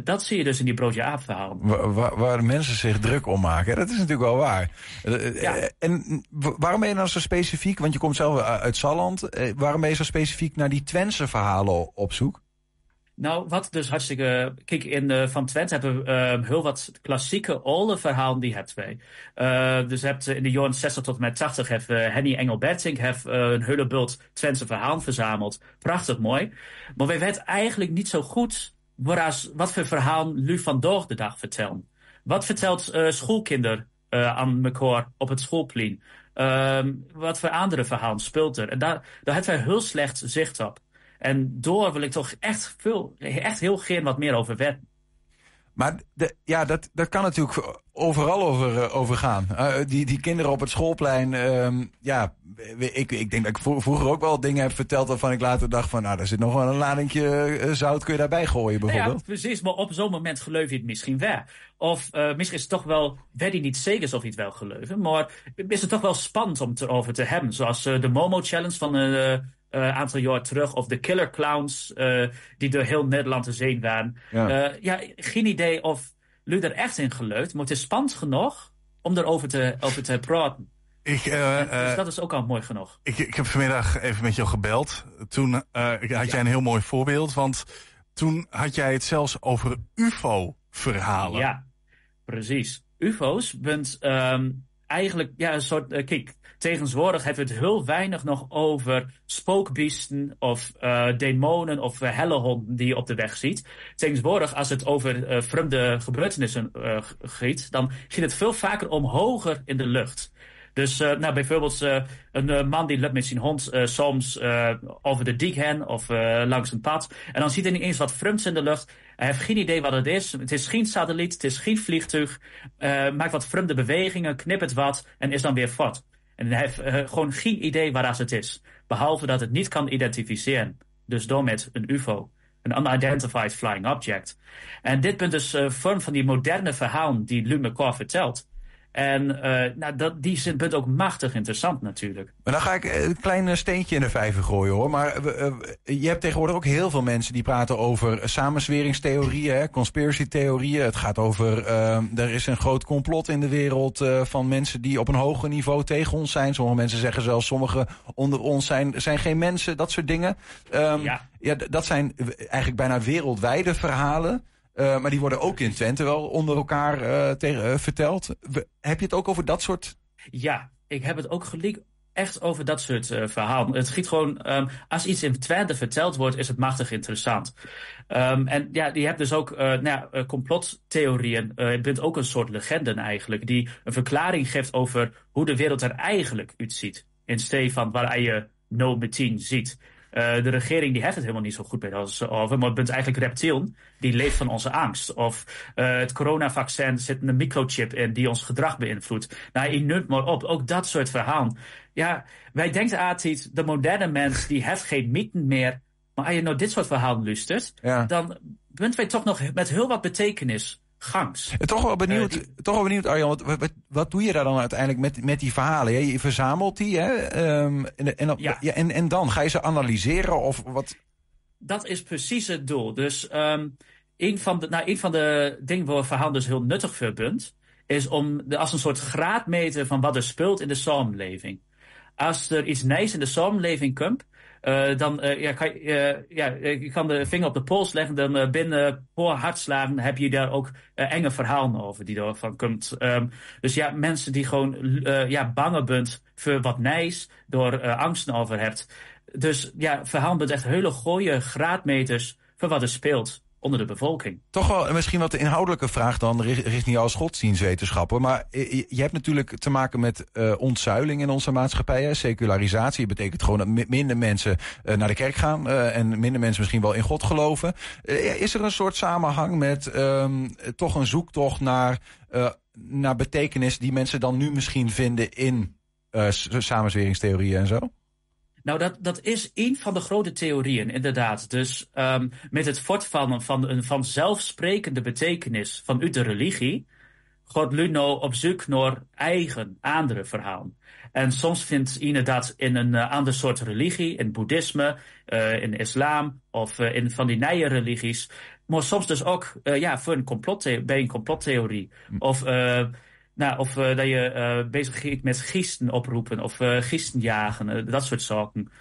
Dat zie je dus in die broodje aap verhaal. Waar, waar, waar mensen zich druk om maken. Dat is natuurlijk wel waar. Eh, eh, En waarom ben je nou zo specifiek, want je komt zelf uit Salland. waarom ben je zo specifiek naar die Twentse verhalen op zoek? Nou, wat dus hartstikke... Kijk, in eh, Van Twente hebben we eh, heel wat klassieke oude verhalen die hebben wij. Eh, dus hebt eh, in de jaren 60 tot en met 80 heeft Henny Engelbertink heeft, een hele bult Twentse verhaal verzameld. Prachtig mooi. Maar wij weten eigenlijk niet zo goed waaras, wat voor verhaal Lu van Doog de dag vertellen. Wat vertelt schoolkinder aan elkaar op het schoolplein? Ehm, wat voor andere verhalen speelt er? En daar, daar hebben wij heel slecht zicht op. En door wil ik toch echt, veel, echt heel geen wat meer over weten. Maar de, ja, dat, dat kan natuurlijk overal over, eh, over gaan. Eh, die, die kinderen op het schoolplein. ehm, ja, ik, ik denk dat ik vro- vroeger ook wel dingen heb verteld waarvan ik later dacht van, nou, daar zit nog wel een ladingje eh, zout, kun je daarbij gooien Nou ja, bijvoorbeeld? precies, maar op zo'n moment geloof je het misschien wel. Of misschien is het toch wel, weet je niet zeker of je het wel gelooft. Maar is het toch wel spannend om het erover te hebben. Zoals de Momo Challenge van een aantal jaar terug. Of de Killer Clowns, eh, die door heel Nederland te zien waren. Ja. Ja, ja geen idee of Lu er echt in gelooft. Maar het is spannend genoeg om erover te, over te praten. Ik, eh, dus eh, dat is ook al mooi genoeg. Ik, ik heb vanmiddag even met jou gebeld. Toen eh, had jij een heel mooi voorbeeld, want toen had jij het zelfs over UFO-verhalen. Ja, precies. UFO's bent ehm, eigenlijk ja, een soort. eh, kijk, tegenwoordig hebben we het heel weinig nog over spookbeesten of eh, demonen of uh, hellehonden die je op de weg ziet. Tegenwoordig, als het over eh, vreemde gebeurtenissen eh, gaat, dan gaat het veel vaker om hoger in de lucht. Dus uh, nou, bijvoorbeeld uh, een uh, man die loopt met zijn hond soms over de dik heen of langs een pad. En dan ziet hij ineens wat vreemds in de lucht. Hij heeft geen idee wat het is. Het is geen satelliet, het is geen vliegtuig. maakt wat vreemde bewegingen, knippert wat en is dan weer fort. En hij heeft gewoon geen idee waar het is. Behalve dat het niet kan identificeren. Dus door met een UFO. Een unidentified flying object. En dit bent dus vorm van die moderne verhalen die Lu McCaw vertelt. En uh, nou, dat, die zijn punt ook machtig interessant natuurlijk. Maar dan ga ik een klein steentje in de vijver gooien hoor. Maar uh, je hebt tegenwoordig ook heel veel mensen die praten over samensweringstheorieën, conspiracy theorieën. Het gaat over, uh, er is een groot complot in de wereld van mensen die op een hoger niveau tegen ons zijn. Sommige mensen zeggen zelfs, sommige onder ons zijn, zijn geen mensen, dat soort dingen. Um, ja. ja, dat zijn eigenlijk bijna wereldwijde verhalen. Uh, maar die worden ook in Twente wel onder elkaar tegen, uh, verteld. Heb je het ook over dat soort? Ja, ik heb het ook gelijk echt over dat soort verhalen. Het gaat gewoon, um, als iets in Twente verteld wordt, is het machtig interessant. Um, en ja, je hebt dus ook nou complottheorieën. Je bent ook een soort legende eigenlijk, die een verklaring geeft over hoe de wereld er eigenlijk uitziet. In steeds van waar je no meteen ziet. Uh, de regering die heeft het helemaal niet zo goed bij ons over. Maar het bent eigenlijk reptiel. Die leeft van onze angst. Of uh, het coronavaccin zit een microchip in die ons gedrag beïnvloedt. Nou, je neemt maar op. Ook dat soort verhalen. Ja, wij denken altijd, de moderne mens die heeft geen mythen meer. Maar als je nou dit soort verhalen luistert, ja. dan bent wij toch nog met heel wat betekenis gangs. Toch wel benieuwd, Uh, die- toch wel benieuwd Arjan, wat, wat, wat doe je daar dan uiteindelijk met, met die verhalen? hè? Je verzamelt die, hè? Ehm, en, en, ja. en, en dan ga je ze analyseren of wat? Dat is precies het doel. Dus um, een, van de, nou, een van de dingen waar verhaal dus heel nuttig voor bent, is om de, als een soort graadmeter van wat er speelt in de samenleving. Als er iets nieuws in de samenleving komt, uh, dan uh, ja, kan, uh, ja, je kan de vinger op de pols leggen. Dan binnen voor hartslagen heb je daar ook enge verhalen over die ervan komt. Um, dus ja, mensen die gewoon ja, banger bent voor wat nijs, door angsten over hebt. Dus ja, verhaal bent echt hele gooie graadmeters voor wat er speelt onder de bevolking. Toch wel misschien wat de inhoudelijke vraag dan richting jou als godsdienstwetenschapper. Maar je, je hebt natuurlijk te maken met uh, ontzuiling in onze maatschappij. Hè? Secularisatie betekent gewoon dat minder mensen uh, naar de kerk gaan. En minder mensen misschien wel in God geloven. is er een soort samenhang met um, toch een zoektocht naar, naar betekenis die mensen dan nu misschien vinden in samenzweringstheorieën en zo? Nou, dat, dat is een van de grote theorieën, inderdaad. Dus um, met het voortvallen van een vanzelfsprekende betekenis van uit de religie, gaat Luno op zoek naar eigen, andere verhalen. En soms vindt dat in een uh, ander soort religie, in boeddhisme, uh, in islam of uh, in van die nieuwe religies. Maar soms dus ook ja, voor een bij een complottheorie. Of nou, of uh, dat je uh, bezig gaat met gisten oproepen of uh, gisten jagen, dat soort zaken.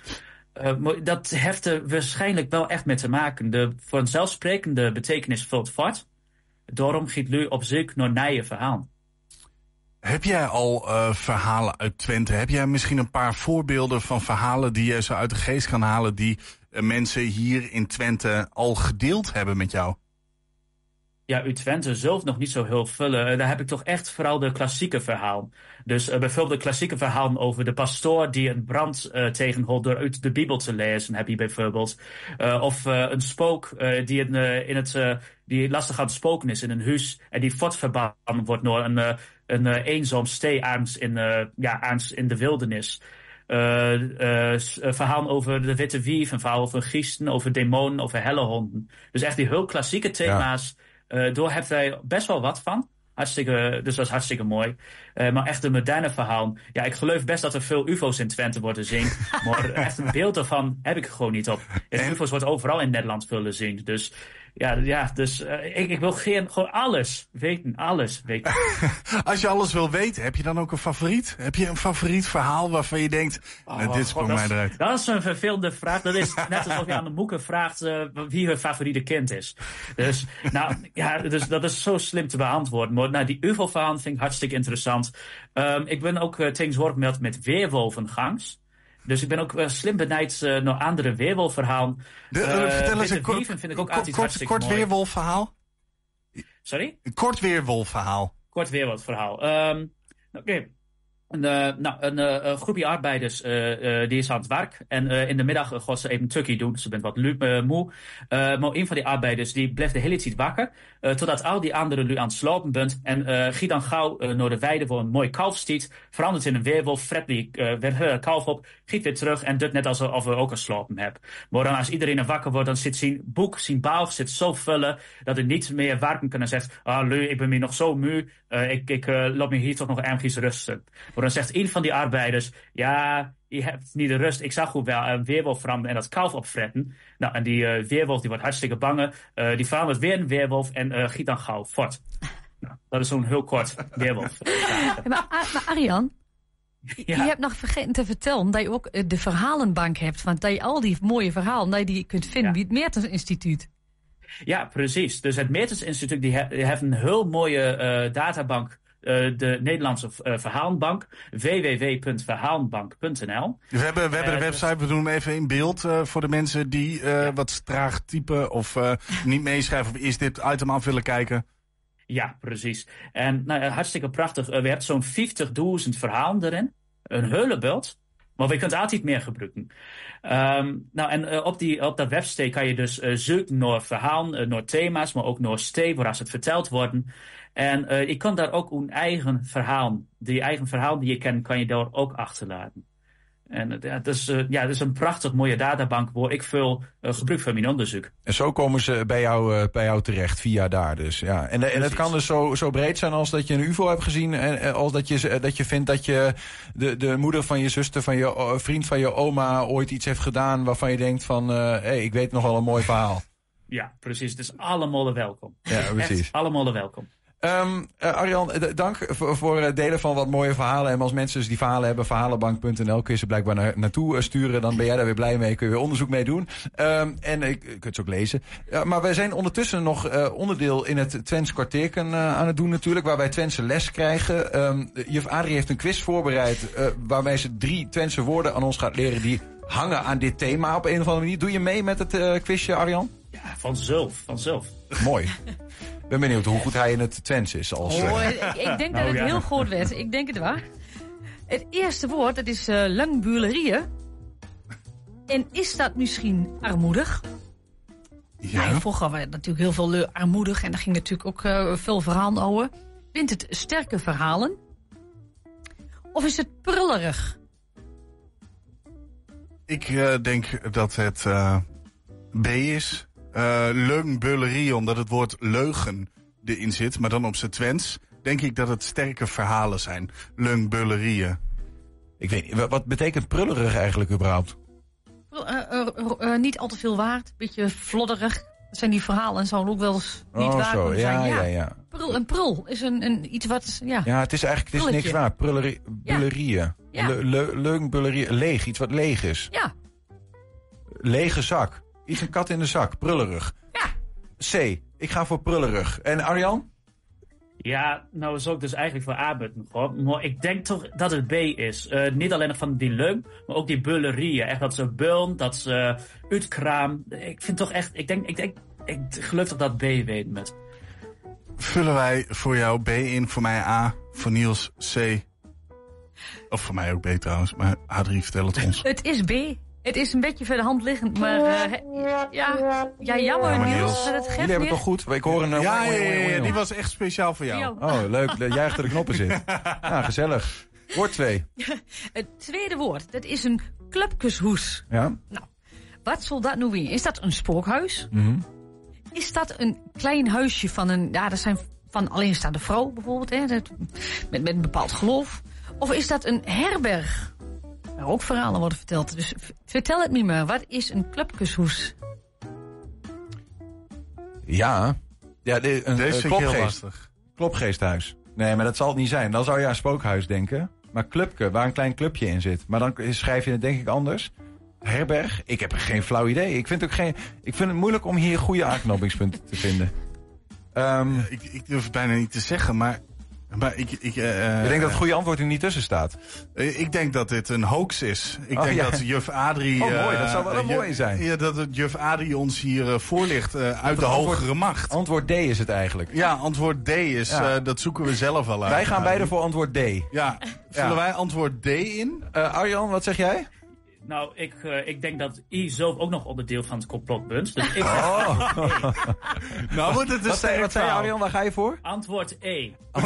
dat heeft er waarschijnlijk wel echt mee te maken. De vanzelfsprekende betekenis vult voort. Daarom gaat Lu op zoek naar nieuwe verhalen. Heb jij al verhalen uit Twente? Heb jij misschien een paar voorbeelden van verhalen die je zo uit de geest kan halen... die mensen hier in Twente al gedeeld hebben met jou? Ja, uit Twente zelf nog niet zo heel vullen. Daar heb ik toch echt vooral de klassieke verhaal. Dus uh, bijvoorbeeld de klassieke verhaal over de pastoor die een brand uh, tegenhoudt door uit de Bijbel te lezen, heb je bijvoorbeeld. Of een spook die in, in het, die lastig aan het spoken is in een huis en die voortverbannen wordt door een, een eenzaam steearms in, ja, in de wildernis. Verhaal over de witte wief, een verhaal over giesten, over demonen, over hellehonden. Dus echt die heel klassieke thema's. Uh, door hebben wij best wel wat van. Hartstikke, dus dat is hartstikke mooi. Uh, maar echt een moderne verhaal. Ja, ik geloof best dat er veel UFO's in Twente worden zien. maar echt een beeld ervan heb ik er gewoon niet op. Ja, UFO's wordt overal in Nederland willen zien. Dus ja, ja dus uh, ik, ik wil geen, gewoon alles weten. Alles weten. Als je alles wil weten, heb je dan ook een favoriet? Heb je een favoriet verhaal waarvan je denkt, oh, nou, dit sprong mij eruit? Dat is een vervelende vraag. Dat is net alsof je aan de moeken vraagt uh, wie hun favoriete kind is. Dus, nou, ja, dus dat is zo slim te beantwoorden. Maar nou, die UFO-verhaal vind ik hartstikke interessant. Um, ik ben ook uh, tegenwoordig met weerwolvengangs. Dus ik ben ook uh, slim benijd uh, naar andere weerwolverhalen. De, uh, vertel eens een kort, vind ik ook altijd kort, kort weerwolverhaal. Sorry? Een kort weerwolverhaal. Kort weerwolverhaal. Um, Oké. Okay. Een, uh, nou, een uh, groepje arbeiders uh, die is aan het werk. En in de middag gaat ze even tukkie doen. Ze bent wat moe. maar een van die arbeiders die blijft de hele tijd wakker. totdat al die anderen nu aan het slapen bent. En giet dan gauw naar de weide voor een mooi kalf stiet. Verandert in een weerwolf. Fred die uh, kalf op. Giet weer terug. En doet net alsof we ook een slapen hebben. Maar dan als iedereen er wakker wordt. Dan zit zijn boek, zijn bouw zit zo vullen. Dat hij niet meer werken kan. En zegt. Ah, Leu, ik ben nu nog zo moe. ik ik laat me hier toch nog ergens rusten. Maar dan zegt een van die arbeiders: Ja, je hebt niet de rust. Ik zag hoe wel een weerwolf veranderen en dat kalf opfretten. Nou, en die uh, weerwolf die wordt hartstikke bang. Uh, die verandert weer een weerwolf en uh, giet dan gauw fort. Nou, dat is zo'n heel kort weerwolf. Maar, maar Arjan, ja. Je hebt nog vergeten te vertellen dat je ook de verhalenbank hebt. Want dat je al die mooie verhalen dat je die kunt vinden bij het Meertens Instituut. Ja, precies. Dus het Meertens Instituut die, he, die heeft een heel mooie databank eh, de Nederlandse eh, Verhaalbank, www.verhaalbank.nl. We hebben, we hebben Eh, de website, we doen hem even in beeld eh, voor de mensen die eh, wat traag typen of eh, niet meeschrijven of eerst dit item af willen kijken. Ja, precies. En nou, hartstikke prachtig. Eh, we hebben zo'n 50.000 verhalen erin. Een hele bult. Maar we kunt altijd meer gebruiken. Ehm, nou, en eh, op, die, op dat website kan je dus eh, zoeken naar verhalen, eh, naar thema's, maar ook naar stee, waar ze het verteld worden. En eh, je kan daar ook een eigen verhaal, die eigen verhaal die je kent, kan je daar ook achterlaten. En het is, eh, ja, het is een prachtig mooie databank waar ik veel eh, gebruik van mijn onderzoek. En zo komen ze bij jou, bij jou terecht, via daar dus. Ja. En, en het kan dus zo, zo breed zijn als dat je een UFO hebt gezien. En als dat je, dat je vindt dat je de, de moeder van je zuster, van je vriend van je oma ooit iets heeft gedaan waarvan je denkt van, hé, hey, ik weet nog wel een mooi verhaal. Ja, precies. Het is allemaal welkom. Ja, precies. Echt allemaal welkom. Ehm eh, Arjan, eh, dank voor, voor het delen van wat mooie verhalen. En als mensen dus die verhalen hebben, verhalenbank.nl, kun je ze blijkbaar naar, naartoe eh, sturen. Dan ben jij daar weer blij mee, kun je weer onderzoek mee doen. Ehm, en ik je kunt ze ook lezen. Ja, maar wij zijn ondertussen nog eh, onderdeel in het Twents kwartierken eh, aan het doen natuurlijk. Waarbij Twentse les krijgen. Ehm juf Adrie heeft een quiz voorbereid. eh, waarbij ze drie Twentse woorden aan ons gaat leren die hangen aan dit thema op een of andere manier. Doe je mee met het eh, quizje, Arjan? Ja, vanzelf, vanzelf. Mooi. Ik ben benieuwd hoe goed hij in het Twents is. Als, eh, Oh, ik, ik denk dat Nou, het ja. heel groot werd. Ik denk het wel. Het eerste woord, dat is uh, langbulerieën. En is dat misschien armoedig? Ja. Nou, vroeger hadden we natuurlijk heel veel armoedig. En daar ging natuurlijk ook eh, veel verhalen over. Vindt het sterke verhalen? Of is het prullerig? Ik eh, denk dat het eh, B is. Eh Leunbullerie, omdat het woord leugen erin zit, maar dan op zijn Twents. Denk ik dat het sterke verhalen zijn. Leunbullerieën. Ik weet niet, wa- wat betekent prullerig eigenlijk überhaupt? Eh, eh, niet al te veel waard. Beetje flodderig. Dat zijn die verhalen en zo ook wel eens niet oh, waar zo. Ja, zijn. ja, ja. Prul, een prul is een, een, iets wat... Ja. Ja, het is eigenlijk het is niks waar. Prullerie, bullerieën. Ja. Le, le, leunbullerieën. Leeg, iets wat leeg is. Ja. Lege zak. Iets een kat in de zak. Prullerig. Ja. C. Ik ga voor prullerig. En Arjan? Ja, nou zou ik dus eigenlijk voor A button gaan. Maar ik denk toch dat het B is. Eh, niet alleen van die leum, maar ook die bullerieën. Echt dat ze bullen, dat ze uitkraam. Ik vind toch echt, ik denk, ik denk, ik geloof dat dat B weet met. Vullen wij voor jou B in, voor mij A, voor Niels C. Of voor mij ook B trouwens, maar Adrie vertel het ons. Het is B. Het is een beetje voor de hand liggend, maar eh, he- ja, ja, jammer Ja, maar Niels. Niels. dat het geeft Jullie hebben het toch goed? Ik hoor een... eh, Ja, ja, ja, die was echt speciaal voor jou. Oh, leuk. Jij achter de knoppen zit. Ja, gezellig. Woord 2. Het tweede woord, dat is een clubkushoes. Ja? Wat zal dat nu weer? Is dat een spookhuis? Mhm. Is dat een klein huisje van een, ja, dat zijn van alleenstaande vrouw bijvoorbeeld, hè, dat, met, met een bepaald geloof? Of is dat een herberg? Waar ook verhalen worden verteld. Dus vertel het me maar, wat is een clubkushoes? Ja. ja de, een, Deze een klopgeest. Klopgeesthuis. Nee, maar dat zal het niet zijn. Dan zou je aan spookhuis denken. Maar clubke, waar een klein clubje in zit. Maar dan schrijf je het denk ik anders. Herberg? Ik heb geen flauw idee. Ik vind, ook geen, ik vind het moeilijk om hier goede aanknopingspunten te vinden. Ehm Ik, ik durf het bijna niet te zeggen, maar... maar ik, ik, eh, ik denk dat het goede antwoord er niet tussen staat. eh, ik denk dat dit een hoax is. Ik Oh, denk ja. dat juf Adrie... Oh, mooi. eh, Dat zou wel een mooie zijn. Ja, dat het juf Adrie ons hier eh, voorlicht eh, uit de antwoord- hogere macht. Antwoord D is het eigenlijk. Ja, antwoord D is, Ja. eh, dat zoeken we zelf al uit. Wij gaan beide voor antwoord D. Ja, vullen wij antwoord D in? Eh, Arjan, wat zeg jij? Nou, ik, eh, ik denk dat I zelf ook nog onderdeel van het complot bent. Dus ik Oh. Nou wordt het wat zei, sterk wat zei. Arjan? Waar ga je voor? antwoord E.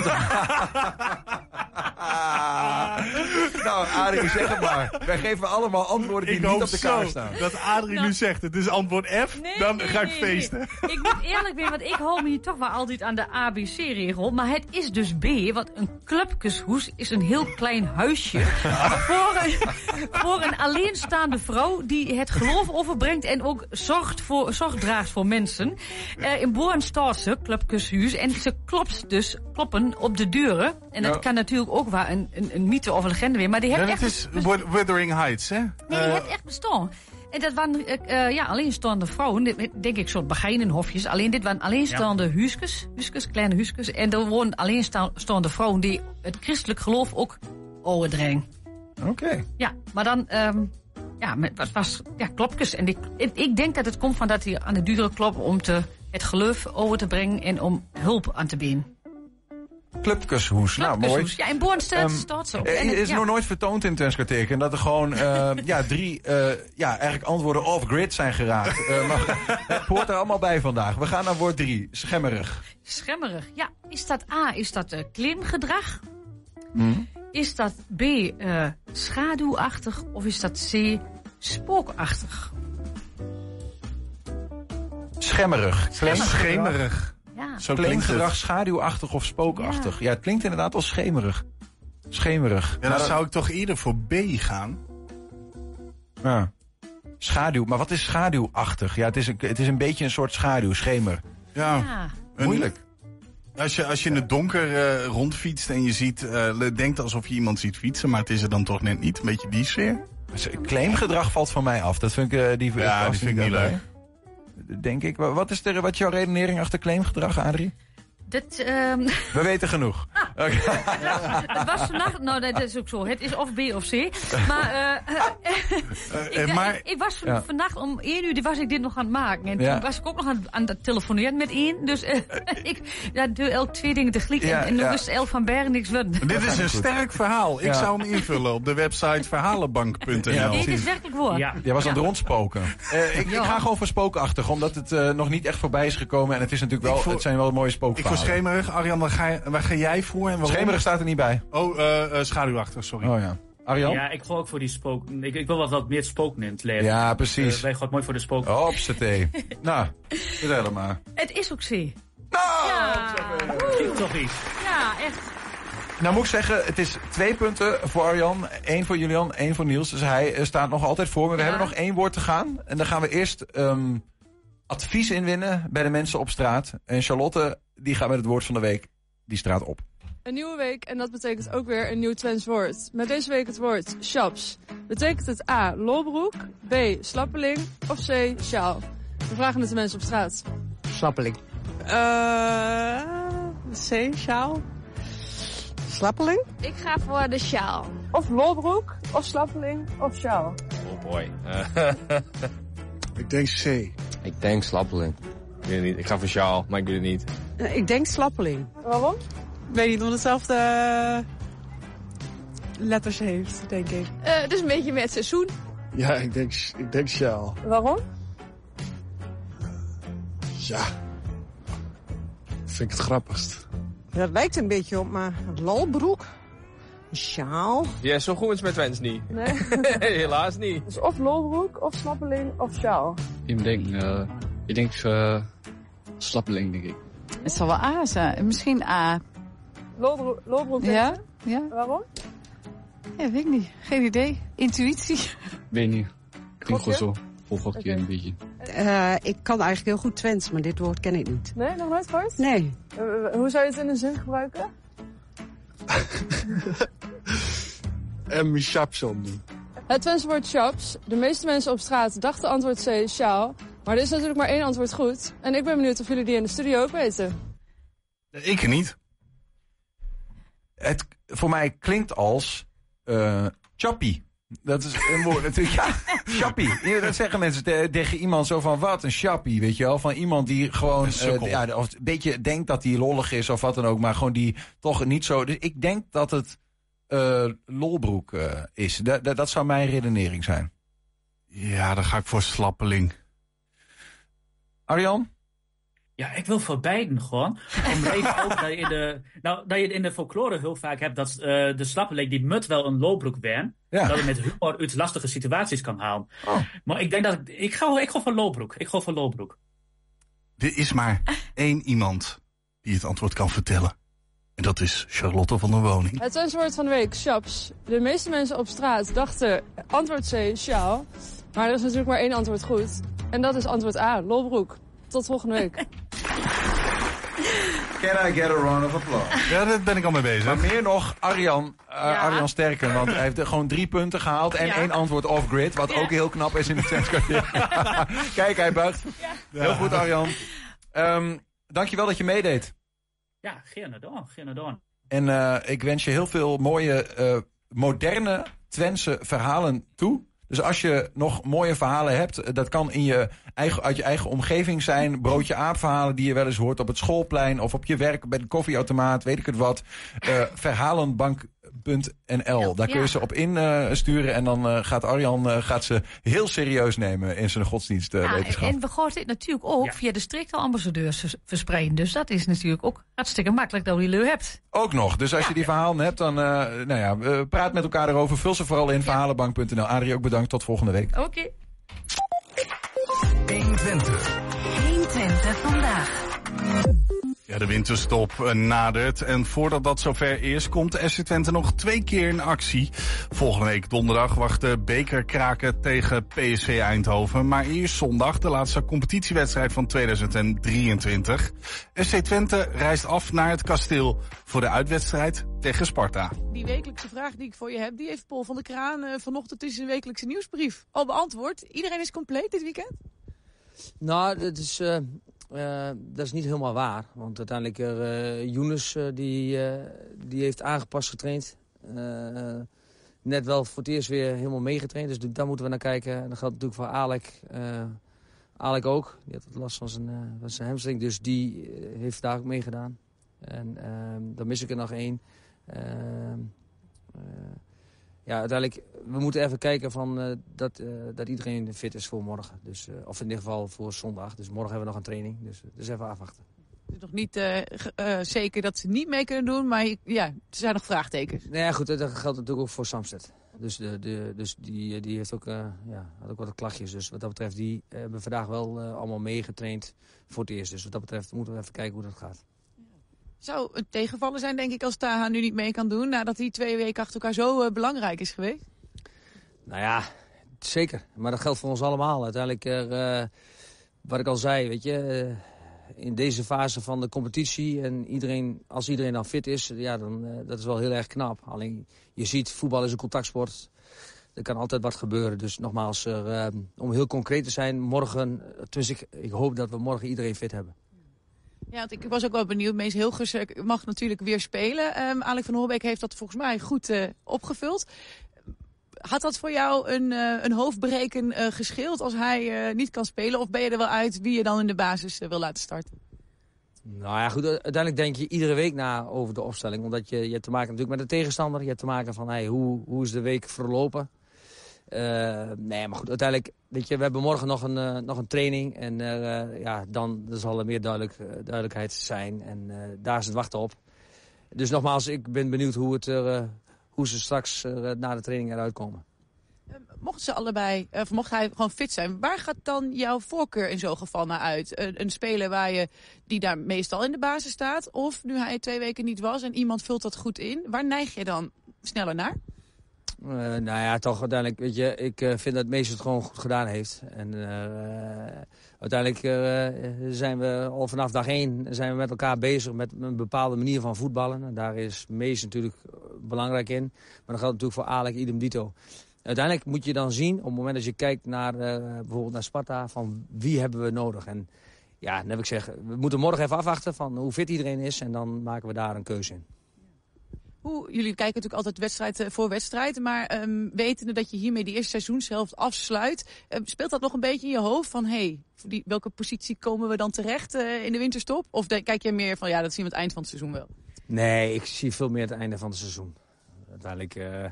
nou, Arie, zeg het maar. Wij geven allemaal antwoorden die Ik niet op de kaart staan. dat Adrie nu zegt, het is antwoord F, Nee, dan nee, ga ik nee, feesten. nee. Ik moet eerlijk zijn, want ik hou me hier toch wel altijd aan de ABC-regel. Maar het is dus B, want een clubkushoes is een heel klein huisje. voor, een, voor een alleenstaande vrouw die het geloof overbrengt en ook zorgt voor, zorg draagt voor mensen. Eh, in ze, clubkushuis, en ze klopt dus kloppen op de deuren. En dat Ja. kan natuurlijk ook wel een, een, een mythe of een legende weer, maar die heeft Ja, echt... het is Wuthering Heights, hè? Nee, die heeft echt bestaan. En dat waren eh, ja, alleenstaande vrouwen, denk ik soort beginenhofjes. Alleen dit waren alleenstaande huisjes, kleine huisjes. En er woonden alleenstaande vrouwen die het christelijk geloof ook overdrengen. Oké. Ja, maar dan, ehm, ja, met, wat was, ja, klopjes. En ik, ik, denk dat het komt van dat hij aan de deuren kloppen om te, het geloof over te brengen en om hulp aan te bieden. Clubkushoes. Nou, mooi. Ja, in Bornstedt Ehm, staat zo. eh, En het- is ja. nog nooit vertoond in Tenskwarteken. Dat er gewoon eh, ja, drie eh, ja, eigenlijk antwoorden off-grid zijn geraakt. Eh, maar het hoort er allemaal bij vandaag. We gaan naar woord drie. Schemmerig. Schemmerig. Ja, is dat A, is dat klimgedrag? Is dat B, schaduwachtig? Of is dat C, spookachtig? Schemmerig. Schemmerig. Schemerig. Ja. Zo klinkt schaduwachtig of spookachtig. Ja. het klinkt inderdaad wel schemerig. Schemerig. Ja, dan zou ik toch eerder voor B gaan. Ja. Schaduw. Maar wat is schaduwachtig? Ja, het is een, het is een beetje een soort schaduw, schemer. Ja. Ja. Een- Moeilijk. Als je, als je in het donker eh, rondfietst en je ziet, eh, denkt alsof je iemand ziet fietsen, maar het is er dan toch net niet. Een beetje die sfeer. Claimgedrag valt van mij af. Dat vind ik, eh, die, Ja, die vind ik niet daarbij. Denk ik. Wat is, er, wat is jouw redenering achter claimgedrag, Adrie? Dat, ehm, We weten genoeg. Oké. het was vannacht, nou dat is ook zo, het is of B of C. Maar, eh, ik, eh, maar- ik, ik was van- vannacht om 1 uur die was ik dit nog aan het maken. En Ja. toen was ik ook nog aan, aan het telefoneren met één. Dus eh, ik ja, doe elk twee dingen tegelijk. Ja, en, en ja. wist El van Bergen niks worden. Dit is een sterk verhaal. Ik Ja. zou hem invullen op de website verhalenbank.nl. Ja, Dit is werkelijk waar. Ja. Jij was aan het rondspoken. Eh, ik, ik ga gewoon voor spookachtig, omdat het eh, nog niet echt voorbij is gekomen. En het, is natuurlijk wel, het zijn wel mooie spookverhalen. Schemerig. Arjan, waar ga, je- waar ga jij voor? En waarom? Schemerig staat er niet bij. Oh, eh, eh, schaduwachtig, sorry. Oh ja. Arjan? Ja, ik ga ook voor die spook. Ik, ik wil wat, wat meer spoken in het leven. Ja, precies. Eh, wij gaan mooi voor de spook. Hopsatee. nou, vertel het maar. Het is ook C. Nou, ja. Klinkt toch iets. ja, echt. Nou moet ik zeggen, het is twee punten voor Arjan, één voor Julian, één voor Niels. Dus hij staat nog altijd voor. Maar we Ja. hebben nog één woord te gaan. En dan gaan we eerst ehm, advies inwinnen bij de mensen op straat. En Charlotte, die gaat met het woord van de week die straat op. Een nieuwe week en dat betekent ook weer een nieuw Twents woord. Met deze week het woord shops. Betekent het A. lolbroek, B. slappeling of C. sjaal? We vragen het de mensen op straat. Slappeling. Eh C, sjaal. Slappeling? Ik ga voor de sjaal. Of lolbroek, of slappeling, of sjaal. Oh boy. Ik denk C. ik denk slappeling. Ik weet het niet. Ik ga voor sjaal, maar ik weet het niet. Eh, ik denk slappeling. Waarom? Ik weet niet, omdat hetzelfde letters heeft, denk ik. Eh, het is een beetje met seizoen. Ja, ik denk, ik denk sjaal. Waarom? Ja. Vind ik het grappigst. Dat lijkt een beetje op, maar lolbroek, een sjaal. Ja, zo goed is het met Wens niet. Nee. Helaas niet. Dus of lolbroek, of slappeling, of sjaal. Ik denk, eh, ik denk eh, slappeling, denk ik. Het zal wel A zijn. Misschien A. Lolbroek Ja? Ja? Waarom? Ja, weet ik niet. Geen idee. Intuïtie. Weet niet. Klinkt gewoon Gokje? zo. Vol gokje een beetje. Eh, ik kan eigenlijk heel goed Twents, maar dit woord ken ik niet. Nee, nog nooit gehoord? Nee. Eh, eh, hoe zou je het in een zin gebruiken? En mijn chaps doen. Het Twentse woord shops. De meeste mensen op straat dachten antwoord C, sjaal. Maar er is natuurlijk maar één antwoord goed. En ik ben benieuwd of jullie die in de studio ook weten. Ik niet. Het voor mij klinkt als eh chappie. Dat is een woord natuurlijk. Ja, chappie. Ja, dat zeggen mensen te- tegen iemand zo van wat een chappie, weet je wel? Van iemand die gewoon Een eh, ja, of een beetje denkt dat hij lollig is of wat dan ook, maar gewoon die toch niet zo. Dus ik denk dat het eh, lolbroek eh, is. Dat, dat, dat zou mijn redenering zijn. Ja, dan ga ik voor slappeling. Arjan? Ja, ik wil voor beiden gewoon. Om even ook dat je in de, nou, dat je in de folklore heel vaak hebt dat eh, de slappeling die mut wel een loopbroek ben. Ja. Dat je met humor uit lastige situaties kan halen. Oh. Maar ik denk dat ik, ik ga, ik ga voor loopbroek. Ik ga voor loopbroek. Er is maar één iemand die het antwoord kan vertellen. En dat is Charlotte van der Woning. Het woord van de week, shops. De meeste mensen op straat dachten antwoord C, sjaal. Maar er is natuurlijk maar één antwoord goed. En dat is antwoord A, lolbroek. Tot volgende week. Can I get a round of applause? Ja, daar ben ik al mee bezig. Maar meer nog, Arjan, uh, Arjan Sterken. Want hij heeft gewoon drie punten gehaald en Ja. één antwoord off-grid. Wat ook heel knap is in de tenniskwartier. Kijk, hij buigt. Heel goed, Arjan. Ehm dankjewel dat je meedeed. Ja, gedaan, geen gedaan. En eh, ik wens je heel veel mooie, eh, moderne Twentse verhalen toe. Dus als je nog mooie verhalen hebt, eh, dat kan in je eigen, uit je eigen omgeving zijn. Broodje aap verhalen die je wel eens hoort op het schoolplein of op je werk bij de koffieautomaat, weet ik het wat. Eh, verhalenbank.nl. Daar kun je ja. ze op insturen en dan eh, gaat Arjan eh, gaat ze heel serieus nemen in zijn Ja, godsdienstwetenschap. en we gaan dit natuurlijk ook via de strikte ambassadeurs vers- verspreiden. Dus dat is natuurlijk ook hartstikke makkelijk dat je die leu hebt. Ook nog. Dus als je die verhalen hebt, dan eh, nou ja, eh, praat met elkaar erover. Vul ze vooral in verhalenbank.nl. Adrie, ook bedankt. Tot volgende week. Oké. 120. 120 vandaag. Ja, de winterstop eh, nadert. En voordat dat zover is, komt SC Twente nog twee keer in actie. Volgende week donderdag wacht de bekerkraken tegen PSV Eindhoven. Maar eerst zondag de laatste competitiewedstrijd van 2023. SC Twente reist af naar het kasteel voor de uitwedstrijd tegen Sparta. Die wekelijkse vraag die ik voor je heb, die heeft Paul van der Kraan eh, vanochtend in zijn wekelijkse nieuwsbrief al beantwoord. Iedereen is compleet dit weekend? Nou, dat is, eh, eh, dat is niet helemaal waar. Want uiteindelijk, uh, Younes eh, die, die heeft aangepast getraind. Net wel voor het eerst weer helemaal meegetraind. Dus daar moeten we naar kijken. En dat geldt natuurlijk voor Alek. Alek ook. Die had last van zijn, van hamstring. Dus die heeft daar ook meegedaan. En ehm, dan mis ik er nog één. Ja, uiteindelijk, we moeten even kijken van, eh, dat, eh, dat iedereen fit is voor morgen. Dus, eh, of in ieder geval voor zondag. Dus morgen hebben we nog een training. Dus, dus even afwachten. Het is nog niet zeker dat ze niet mee kunnen doen, maar ja, er zijn nog vraagtekens. Nou ja, goed, dat geldt natuurlijk ook voor Samsted. Dus, de, de, dus die, die heeft ook, ja, had ook wat klachtjes. Dus wat dat betreft, die hebben vandaag wel allemaal meegetraind voor het eerst. Dus wat dat betreft moeten we even kijken hoe dat gaat. Zou een tegenvallen zijn, denk ik, als Taha nu niet mee kan doen, nadat hij twee weken achter elkaar zo eh, belangrijk is geweest? Nou ja, zeker. Maar dat geldt voor ons allemaal. Uiteindelijk, eh, wat ik al zei, weet je... eh, in deze fase van de competitie en iedereen, als iedereen dan fit is, ja, dan dat is wel heel erg knap. Alleen, je ziet, voetbal is een contactsport. Er kan altijd wat gebeuren. Dus nogmaals, om heel concreet te zijn, morgen, ik hoop dat we morgen iedereen fit hebben. Ja, want ik was ook wel benieuwd. Mees Hilgers eh, mag natuurlijk weer spelen. Ehm Alek van Holbeek heeft dat volgens mij goed eh, opgevuld. Had dat voor jou een, eh, een hoofdbreken eh, gescheeld als hij niet kan spelen? Of ben je er wel uit wie je dan in de basis wil laten starten? Nou ja, goed, uiteindelijk denk je iedere week na over de opstelling. Omdat je, je hebt te maken natuurlijk met de tegenstander. Je hebt te maken van, hey, hoe, hoe is de week verlopen? Eh, nee, maar goed, uiteindelijk, weet je, we hebben morgen nog een, eh, nog een training. En eh, ja, dan zal er meer duidelijk, duidelijkheid zijn. En daar is het wachten op. Dus nogmaals, ik ben benieuwd hoe, het hoe ze straks na de training eruit komen. Mochten ze allebei, of mocht hij gewoon fit zijn, waar gaat dan jouw voorkeur in zo'n geval naar uit? Een, een speler waar je, die daar meestal in de basis staat, of nu hij twee weken niet was en iemand vult dat goed in, waar neig je dan sneller naar? Eh, nou ja, toch uiteindelijk, weet je, ik eh, vind dat Mees het gewoon goed gedaan heeft. En eh, uiteindelijk zijn we al vanaf dag één zijn we met elkaar bezig met een bepaalde manier van voetballen. En daar is Mees natuurlijk belangrijk in. Maar dat geldt natuurlijk voor Alek, idem dito. Uiteindelijk moet je dan zien, op het moment dat je kijkt naar bijvoorbeeld naar Sparta, van wie hebben we nodig. En ja, dan heb ik zeg, we moeten morgen even afwachten van hoe fit iedereen is. En dan maken we daar een keuze in. Hoe, jullie kijken natuurlijk altijd wedstrijd eh, voor wedstrijd, maar ehm wetende dat je hiermee die eerste seizoenshelft afsluit, eh, speelt dat nog een beetje in je hoofd van, hey, welke positie komen we dan terecht eh, in de winterstop? Of kijk je meer van, ja, dat zien we het eind van het seizoen wel? Nee, ik zie veel meer het einde van het seizoen. Uiteindelijk, eh,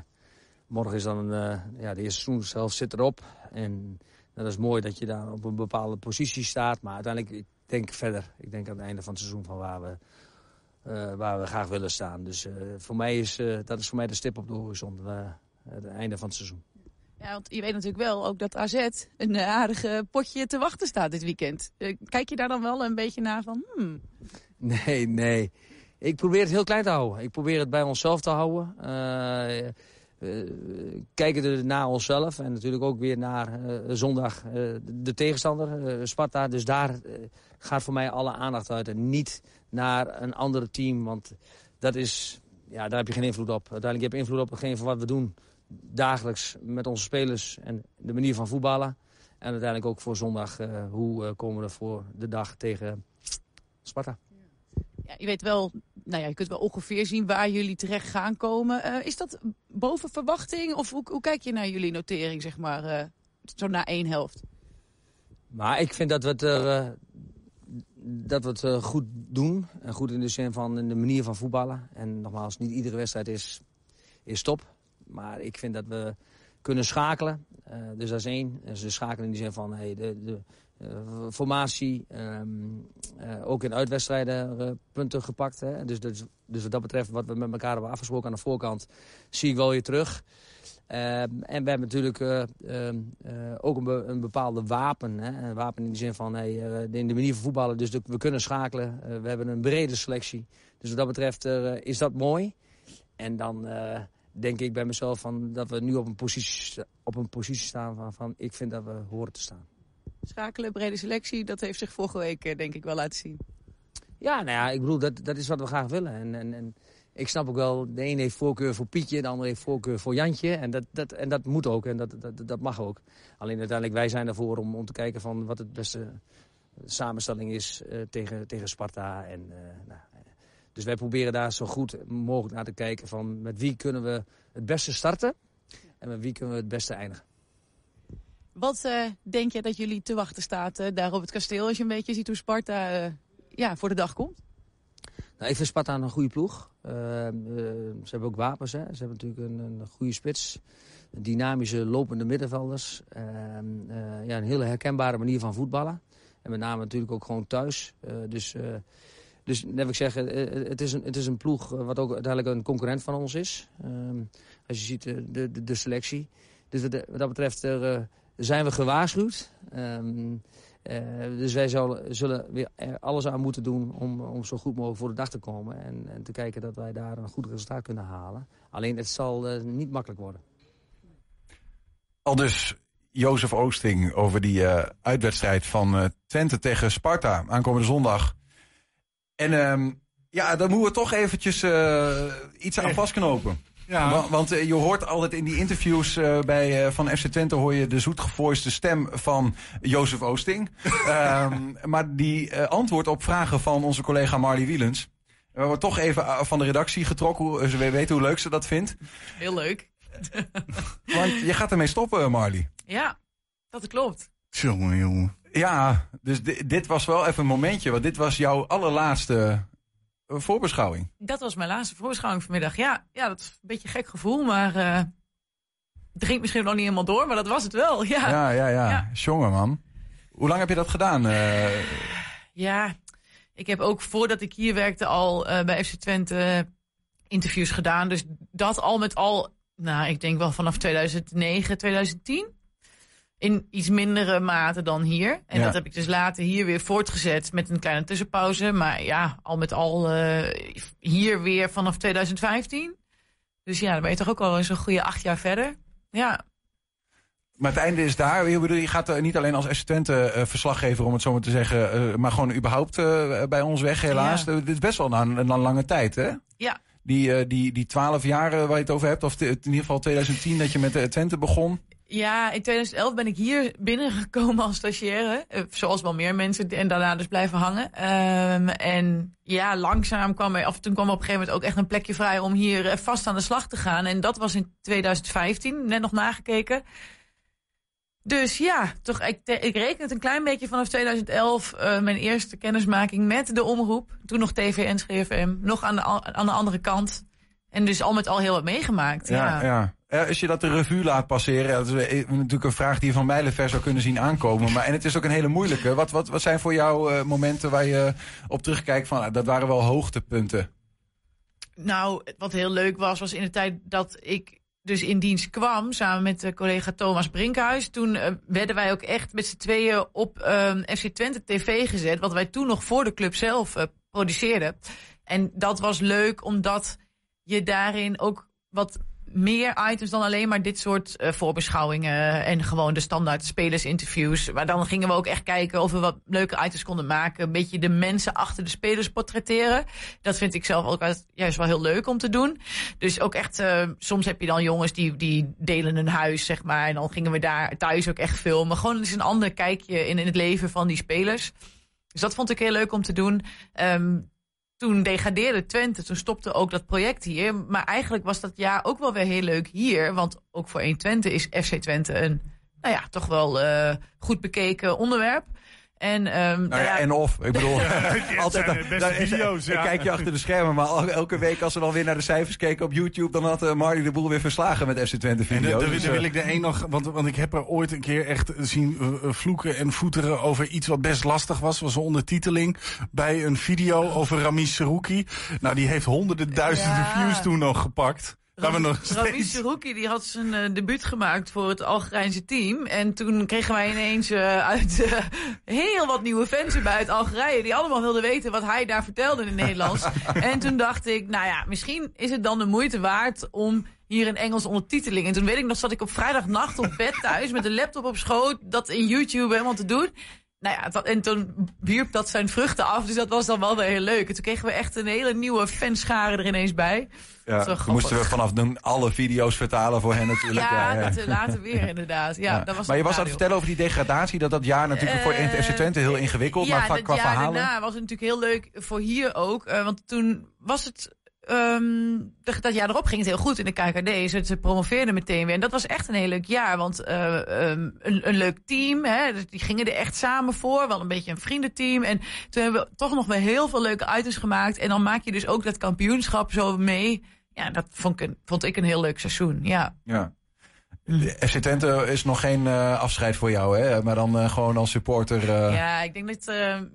morgen is dan, eh, ja, de eerste seizoenshelft zit erop. En dat is mooi dat je daar op een bepaalde positie staat. Maar uiteindelijk, ik denk verder. Ik denk aan het einde van het seizoen van waar we, eh, waar we graag willen staan. Dus eh, voor mij is, eh, dat is voor mij de stip op de horizon. het einde van het seizoen. Ja, want je weet natuurlijk wel ook dat AZ een aardige potje te wachten staat dit weekend. Kijk je daar dan wel een beetje naar van, hmm, Nee, nee. Ik probeer het heel klein te houden. Ik probeer het bij onszelf te houden. Eh, kijken er naar onszelf en natuurlijk ook weer naar eh, zondag eh, de tegenstander, Sparta. Dus daar gaat voor mij alle aandacht uit en niet naar een ander team. Want dat is, ja, daar heb je geen invloed op. Uiteindelijk heb je invloed op hetgeen van wat we doen dagelijks met onze spelers en de manier van voetballen. En uiteindelijk ook voor zondag, hoe komen we er voor de dag tegen Sparta. Ja, je weet wel, nou ja, je kunt wel ongeveer zien waar jullie terecht gaan komen. Eh, is dat boven verwachting? Of hoe, hoe kijk je naar jullie notering, zeg maar, eh, zo na één helft? Maar ik vind dat we het, eh, dat we goed doen. En goed in de zin van in de manier van voetballen. En nogmaals, niet iedere wedstrijd is, is top. Maar ik vind dat we kunnen schakelen. Dus dat is één. Dus de schakelen in die zin van hey, de, de formatie. ehm, eh, ook in uitwedstrijden eh, punten gepakt. Hè. Dus, dus, wat dat betreft, wat we met elkaar hebben afgesproken aan de voorkant, zie ik wel weer terug. Ehm, en we hebben natuurlijk eh, ehm, eh, ook een, een bepaalde wapen. Hè? Een wapen in de zin van eh, in de manier van voetballen. Dus we kunnen schakelen. Eh, we hebben een brede selectie. Dus wat dat betreft eh, is dat mooi. En dan eh, denk ik bij mezelf van dat we nu op een positie, op een positie staan van, van ik vind dat we horen te staan. Schakelen, brede selectie, dat heeft zich vorige week eh, denk ik wel laten zien. Ja, nou ja, ik bedoel, dat, dat is wat we graag willen. En, en, en ik snap ook wel, de een heeft voorkeur voor Pietje, de ander heeft voorkeur voor Jantje. En dat, dat, en dat moet ook en dat, dat, dat mag ook. Alleen uiteindelijk, wij zijn ervoor om, om te kijken van wat het beste samenstelling is eh, tegen, tegen Sparta. En, eh, nou, eh, dus wij proberen daar zo goed mogelijk naar te kijken van met wie kunnen we het beste starten. En met wie kunnen we het beste eindigen. Wat eh, denk je dat jullie te wachten staat eh, daar op het kasteel... als je een beetje ziet hoe Sparta eh, ja, voor de dag komt? Nou, ik vind Sparta een goede ploeg. Uh, uh, ze hebben ook wapens. Hè. Ze hebben natuurlijk een, een goede spits. Dynamische, lopende middenvelders. Uh, uh, ja, een hele herkenbare manier van voetballen. En met name natuurlijk ook gewoon thuis. Uh, dus, uh, dus net ik zeggen, uh, het, is een, het is een ploeg wat ook uiteindelijk een concurrent van ons is. Um, als je ziet de, de, selectie. Dus wat, dat betreft zijn we gewaarschuwd. Um, uh, dus wij zullen, zullen weer er alles aan moeten doen om, om zo goed mogelijk voor de dag te komen. En, en te kijken dat wij daar een goed resultaat kunnen halen. Alleen het zal uh, niet makkelijk worden. Al dus Jozef Oosting over die uh, uitwedstrijd van Twente tegen Sparta aankomende zondag. En um, ja, daar moeten we toch eventjes iets aan vastknopen. Ja. Want, want uh, je hoort altijd in die interviews uh, bij, uh, van FC Twente hoor je de zoetgevoiste stem van Jozef Oosting. um, maar die antwoord op vragen van onze collega Marley Wielens. We hebben toch even van de redactie getrokken, ze weten hoe leuk ze dat vindt. Heel leuk. want je gaat ermee stoppen, Marley. Ja, dat klopt. Jongen, jongen. Ja, dus dit was wel even een momentje, want dit was jouw allerlaatste voorbeschouwing. Dat was mijn laatste voorbeschouwing vanmiddag. Ja, ja dat is een beetje een gek gevoel, maar uh, het ging misschien nog niet helemaal door, maar dat was het wel. Ja, ja, ja. ja. ja. Jongen, man. Hoe lang heb je dat gedaan? Uh... Ja, ik heb ook voordat ik hier werkte al uh, bij FC Twente interviews gedaan. Dus dat al met al, nou, ik denk wel vanaf 2009, 2010 in iets mindere mate dan hier. En ja. dat heb ik dus later hier weer voortgezet met een kleine tussenpauze. Maar ja, al met al uh, hier weer vanaf 2015. Dus ja, dan ben je toch ook al eens een goede acht jaar verder. Ja. Maar het einde is daar. Je gaat er niet alleen als assistente uh, verslaggever, om het zo maar te zeggen, uh, maar gewoon überhaupt bij ons weg, helaas. Ja. Dit is best wel een, een lange tijd, hè? Ja. Die, die, die 12 jaar waar je het over hebt, of in ieder geval 2010 dat je met de Twente begon. Ja, in 2011 ben ik hier binnengekomen als stagiaire. Zoals wel meer mensen. En daarna dus blijven hangen. Um, en ja, langzaam kwam er... Of toen kwam op een gegeven moment ook echt een plekje vrij... om hier vast aan de slag te gaan. En dat was in 2015, net nog nagekeken. Dus ja, toch, ik, ik reken het een klein beetje vanaf 2011... Uh, mijn eerste kennismaking met de omroep. Toen nog TV en SGFM. Nog aan de, aan de andere kant. En dus al met al heel wat meegemaakt. Ja, ja. ja. Als je dat de revue laat passeren, dat is natuurlijk een vraag die je van mijlenver zou kunnen zien aankomen. Maar, en het is ook een hele moeilijke. Wat, wat, wat zijn voor jou uh, momenten waar je op terugkijkt van, uh, dat waren wel hoogtepunten? Nou, wat heel leuk was, was in de tijd dat ik dus in dienst kwam, samen met de collega Thomas Brinkhuis. Toen uh, werden wij ook echt met z'n tweeën op FC Twente TV gezet, wat wij toen nog voor de club zelf produceerden. En dat was leuk, omdat je daarin ook wat meer items dan alleen maar dit soort eh, voorbeschouwingen en gewoon de standaard spelersinterviews. Maar dan gingen we ook echt kijken of we wat leuke items konden maken. Een beetje de mensen achter de spelers portretteren. Dat vind ik zelf ook juist wel heel leuk om te doen. Dus ook echt, eh, soms heb je dan jongens die, die delen een huis, zeg maar. En dan gingen we daar thuis ook echt filmen. Gewoon eens een ander kijkje in, in het leven van die spelers. Dus dat vond ik heel leuk om te doen. Ehm, toen degradeerde Twente, toen stopte ook dat project hier. Maar eigenlijk was dat jaar ook wel weer heel leuk hier. Want ook voor 1 Twente is FC Twente een, nou ja, toch wel eh, goed bekeken onderwerp. En, ehm, Nou ja, en of. Ik bedoel, altijd de beste dan is- video's, ja. dan kijk je achter de schermen, maar elke week als we dan weer naar de cijfers keken op YouTube, dan had eh, Marty de boel weer verslagen met FC Twente En video's. dan, Dus, dan wil eh, ik de een nog, want, want ik heb er ooit een keer echt zien eh, vloeken en voeteren over iets wat best lastig was. was een ondertiteling bij een video over Ramis Serouki. Nou, die heeft honderden duizenden Ja. views toen nog gepakt. Waar we nog. Serouki die had zijn eh, debuut gemaakt voor het Algerijnse team. En toen kregen wij ineens eh, uit eh, heel wat nieuwe fans erbij uit Algerije. Die allemaal wilden weten wat hij daar vertelde in het Nederlands. en toen dacht ik, nou ja, misschien is het dan de moeite waard om hier een Engels ondertiteling. En toen weet ik nog, zat ik op vrijdagnacht op bed thuis met een laptop op schoot. Dat in YouTube helemaal te doen. Nou ja, dat- en toen wierp dat zijn vruchten af. Dus dat was dan wel weer heel leuk. En toen kregen we echt een hele nieuwe fanschare er ineens bij. Ja, toen moesten we vanaf doen alle video's vertalen voor hen natuurlijk. Ja, ja. dat eh, later weer inderdaad. Ja, Ja. dat was maar je was aan het vertellen over die degradatie, dat dat jaar natuurlijk voor Eh, FC Twente heel ingewikkeld, ja, maar qua, dat qua jaar verhalen. daarna was het natuurlijk heel leuk voor hier ook. eh, want toen was het... ehm, dat jaar erop ging het heel goed in de KKD. Ze, ze promoveerden meteen weer. En dat was echt een heel leuk jaar. Want eh, ehm, een, een leuk team. Hè, dus die gingen er echt samen voor. Wel een beetje een vriendenteam. En toen hebben we toch nog wel heel veel leuke items gemaakt. En dan maak je dus ook dat kampioenschap zo mee. Ja, dat vond ik een, vond ik een heel leuk seizoen. Ja. Ja. FC Twente is nog geen eh, afscheid voor jou, hè? maar dan eh, gewoon als supporter. eh, Ja, ik denk dat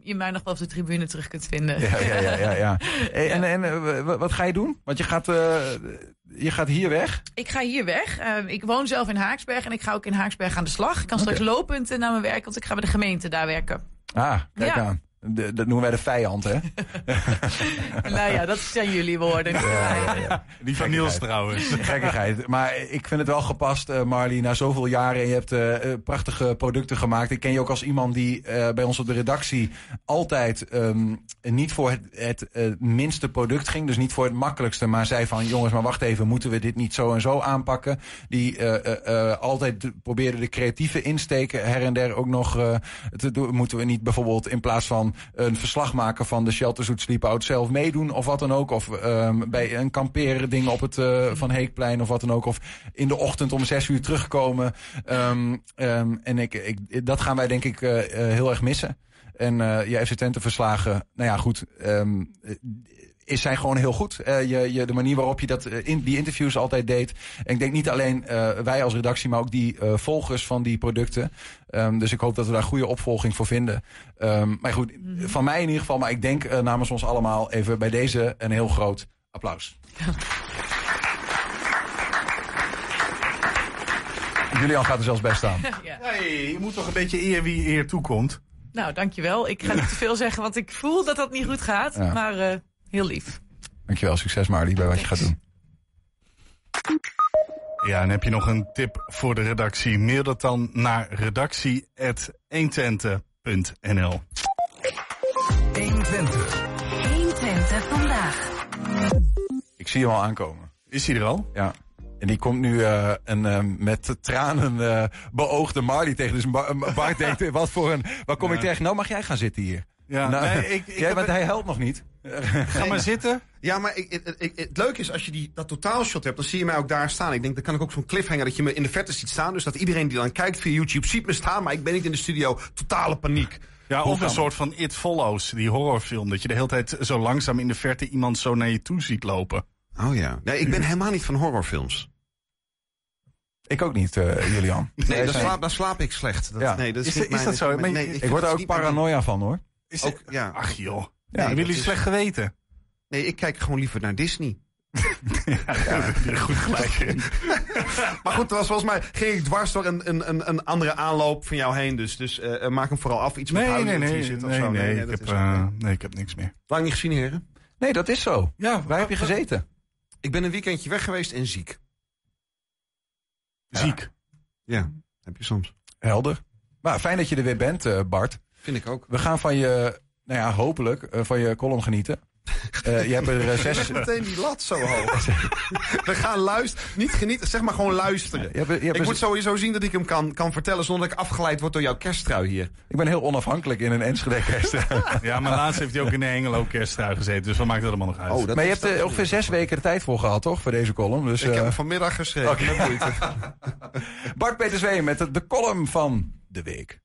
je mij nog wel op de tribune terug kunt vinden. Ja, ja, ja, ja. ja. Hey, En, en wat ga je doen? Want je gaat, je gaat hier weg. Ik ga hier weg. Ik woon zelf in Haaksberg en ik ga ook in Haaksberg aan de slag. Ik kan straks lopend naar mijn werk, want ik ga bij de gemeente daar werken. Ah, kijk Ja. aan. De- dat noemen wij de vijand, hè? nou ja, dat zijn jullie woorden. Die van Niels trouwens. Gekkigheid. Maar ik vind het wel gepast, eh Marley, na zoveel jaren. Je hebt eh, eh, prachtige producten gemaakt. Ik ken je ook als iemand die eh, bij ons op de redactie altijd ehm, niet voor het, het minste product ging. Dus niet voor het makkelijkste. Maar zei van, jongens, maar wacht even. Moeten we dit niet zo en zo aanpakken? Die eh, eh, eh, altijd de- probeerde de creatieve insteken her en der ook nog eh, te doen. Moeten we niet bijvoorbeeld in plaats van een verslag maken van de Shelters Who Sleep Out zelf meedoen of wat dan ook. Of ehm, bij een kamperen ding op het eh, Van Heekplein of wat dan ook. Of in de ochtend om zes uur terugkomen. Ehm, ehm, en ik, ik, dat gaan wij denk ik eh, eh, heel erg missen. En eh je FC Twente verslagen, nou ja goed, is zijn gewoon heel goed. Eh, je, je, de manier waarop je dat, eh, in, die interviews altijd deed. En ik denk niet alleen eh, wij als redactie, maar ook die eh, volgers van die producten. Ehm, dus ik hoop dat we daar goede opvolging voor vinden. Ehm, maar goed, van mij in ieder geval, maar ik denk namens ons allemaal even bij deze een heel groot applaus. Julian gaat er zelfs bij staan. Ja. Hey, je moet toch een beetje eer wie eer toekomt. Nou, dankjewel. Ik ga niet te veel zeggen, want ik voel dat dat niet goed gaat. Ja. Maar eh, heel lief. Dankjewel, succes Marley bij wat je gaat doen. Ja, en heb je nog een tip voor de redactie? Mail dat dan naar redactie.120.nl 120. 120 vandaag. Ik zie hem al aankomen. Is hij er al? Ja. En die komt nu eh, een eh, met tranen eh, beoogde Marley tegen. Dus Ba- Bart denkt, wat voor een... Waar kom ik terecht? Nou mag jij gaan zitten hier. Ja, nou, nee, ik- ik jij, heb want hij helpt nog niet. Ga maar zitten. Ja, maar ik, ik, ik- het leuke is als je die, dat totaalshot hebt, dan zie je mij ook daar staan. Ik denk, dan kan ik ook zo'n cliffhanger dat je me in de verte ziet staan. Dus dat iedereen die dan kijkt via YouTube ziet me staan, maar ik ben niet in de studio. Totale paniek. Ja, of een soort van It Follows, die horrorfilm. Dat je de hele tijd zo langzaam in de verte iemand zo naar je toe ziet lopen. Oh ja. Nee, ik ben helemaal niet van horrorfilms. Ik ook niet, eh, Julian. Nee, Wij daar zijn- slaap, daar slaap ik slecht. Dat, Ja. nee, dat is, Is dat- is mijn- dat zo? mijn- nee, ik word er ook paranoia van hoor. Is Ook, ja. Ach joh. Nee, Ja, dat jullie is- slecht geweten. Nee, ik kijk gewoon liever naar Disney. Ja, goed gelijk. Maar goed, was volgens mij ging ik dwars door een, een, een, andere aanloop van jou heen. Dus, dus eh, eh, maak hem vooral af. Iets met Nee, houden nee, nee. zit of Nee, zo. nee, dat ik heb, eh, nee, ik heb niks meer. Lang niet gezien, heren. Nee, dat is zo. Ja, Waar heb je gezeten? Ik ben een weekendje weg geweest en ziek. Ziek. Ja, heb je soms. Helder. Maar fijn dat je er weer bent, Bart. Vind ik ook. We gaan van je, nou ja, hopelijk, eh, van je column genieten. Eh, je hebt er eh, zes... Leg meteen die lat zo hoog. We gaan luisteren. Niet genieten, zeg maar gewoon luisteren. Je hebt, je hebt ik moet sowieso zien dat ik hem kan, kan vertellen zonder dat ik afgeleid word door jouw kersttrui hier. Ik ben heel onafhankelijk in een Enschede kersttrui. Ja, maar laatst heeft hij ook in de Hengelo kersttrui gezeten. Dus wat maakt dat allemaal nog uit? Oh, maar je hebt er ongeveer zes weken de tijd voor gehad, toch? Voor deze column. Dus, Ik heb hem vanmiddag geschreven. Oké. met moeite. Bart Peter Zwee met de, de column van de week.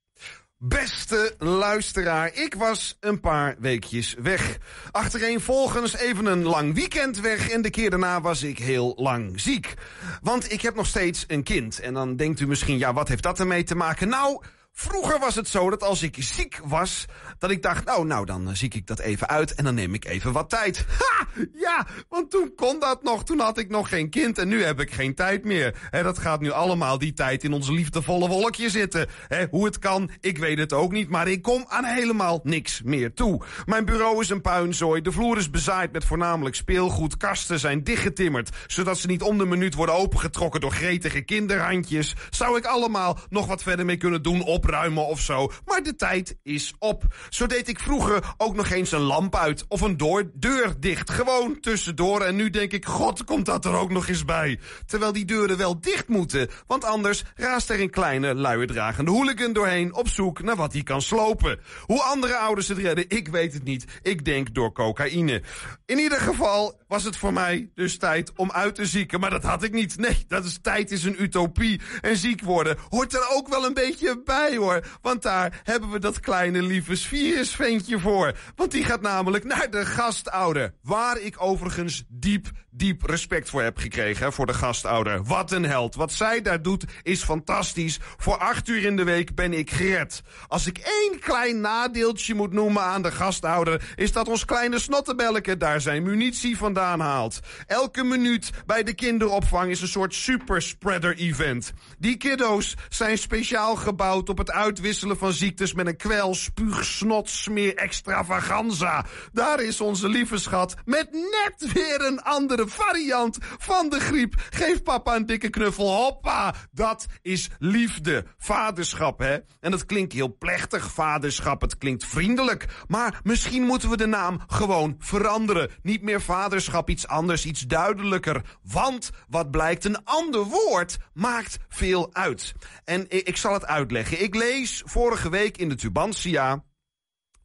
Beste luisteraar, ik was een paar weekjes weg. Achtereenvolgens even een lang weekend weg en de keer daarna was ik heel lang ziek. Want ik heb nog steeds een kind. En dan denkt u misschien, ja, wat heeft dat ermee te maken? Nou, vroeger was het zo dat als ik ziek was, dat ik dacht, nou, nou, dan eh, ziek ik dat even uit en dan neem ik even wat tijd. Ha! Ja, want toen kon dat nog. Toen had ik nog geen kind en nu heb ik geen tijd meer. Hè, dat gaat nu allemaal die tijd in ons liefdevolle wolkje zitten. Hè, hoe het kan, ik weet het ook niet, maar ik kom aan helemaal niks meer toe. Mijn bureau is een puinzooi, de vloer is bezaaid met voornamelijk speelgoed, kasten zijn dichtgetimmerd, zodat ze niet om de minuut worden opengetrokken door gretige kinderhandjes. Zou ik allemaal nog wat verder mee kunnen doen, opruimen of zo, maar de tijd is op. Zo deed ik vroeger ook nog eens een lamp uit of een door, deur dicht, gewoon tussendoor. En nu denk ik, god, komt dat er ook nog eens bij. Terwijl die deuren wel dicht moeten, want anders raast er een kleine luierdragende hooligan doorheen op zoek naar wat hij kan slopen. Hoe andere ouders het redden, ik weet het niet. Ik denk door cocaïne. In ieder geval was het voor mij dus tijd om uit te zieken. Maar dat had ik niet. Nee, dat is tijd is een utopie. En ziek worden hoort er ook wel een beetje bij hoor. Want daar hebben we dat kleine lieve virusventje voor. Want die gaat namelijk naar de gastouder. Waar ik overigens diep, diep respect voor heb gekregen. Voor de gastouder. Wat een held. Wat zij daar doet is fantastisch. Voor acht uur in de week ben ik gered. Als ik één klein nadeeltje moet noemen aan de gastouder... is dat ons kleine snottenbelleke daar zijn munitie vandaan haalt. Elke minuut bij de kinderopvang is een soort superspreader event. Die kiddo's zijn speciaal gebouwd op het uitwisselen van ziektes... met een kwel, spuug, snot, smeer, extravaganza. Daar is onze lieve schat met net weer een andere variant van de griep. Geef papa een dikke knuffel, hoppa. Dat is liefde, vaderschap, hè. En dat klinkt heel plechtig, vaderschap. Het klinkt vriendelijk. Maar misschien moeten we de naam gewoon veranderen. Niet meer vaderschap, iets anders, iets duidelijker. Want, wat blijkt, een ander woord maakt veel uit. En ik, ik zal het uitleggen. Ik lees vorige week in de Tubantia...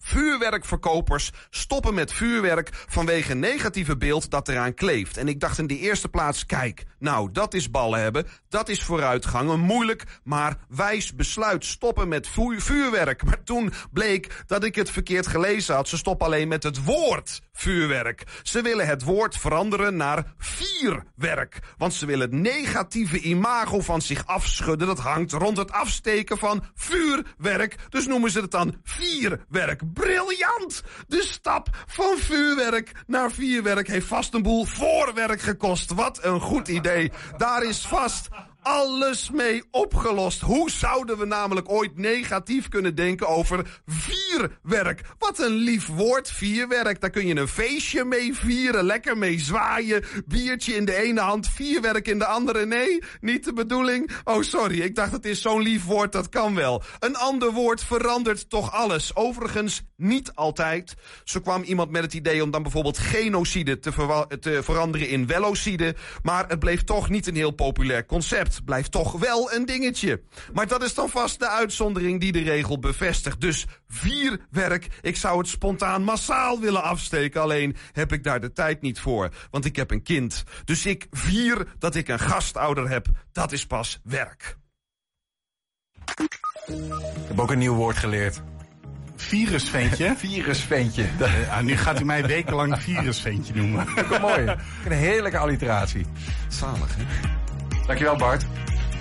Vuurwerkverkopers stoppen met vuurwerk vanwege negatieve beeld dat eraan kleeft. En ik dacht in de eerste plaats, kijk, nou, dat is ballen hebben. Dat is vooruitgang. Een moeilijk, maar wijs besluit. Stoppen met vu- vuurwerk. Maar toen bleek dat ik het verkeerd gelezen had. Ze stoppen alleen met het woord vuurwerk. Ze willen het woord veranderen naar vierwerk. Want ze willen het negatieve imago van zich afschudden. Dat hangt rond het afsteken van vuurwerk. Dus noemen ze het dan vierwerk. Briljant! De stap van vuurwerk naar vierwerk heeft vast een boel voorwerk gekost. Wat een goed idee. Daar is vast alles mee opgelost. Hoe zouden we namelijk ooit negatief kunnen denken over vierwerk? Wat een lief woord, vierwerk. Daar kun je een feestje mee vieren, lekker mee zwaaien. Biertje in de ene hand, vierwerk in de andere. Nee, niet de bedoeling. Oh, sorry, ik dacht het is zo'n lief woord, dat kan wel. Een ander woord verandert toch alles. Overigens, niet altijd. Zo kwam iemand met het idee om dan bijvoorbeeld genocide te, te veranderen in velocide. Maar het bleef toch niet een heel populair concept. Blijft toch wel een dingetje. Maar dat is dan vast de uitzondering die de regel bevestigt. Dus vierwerk. Ik zou het spontaan massaal willen afsteken. Alleen heb ik daar de tijd niet voor. Want ik heb een kind. Dus ik vier dat ik een gastouder heb. Dat is pas werk. Ik heb ook een nieuw woord geleerd. Virusventje? Virusventje. Ja, nu gaat u mij wekenlang virusventje noemen. Dat is mooi. Een heerlijke alliteratie. Zalig, hè? Dankjewel, Bart.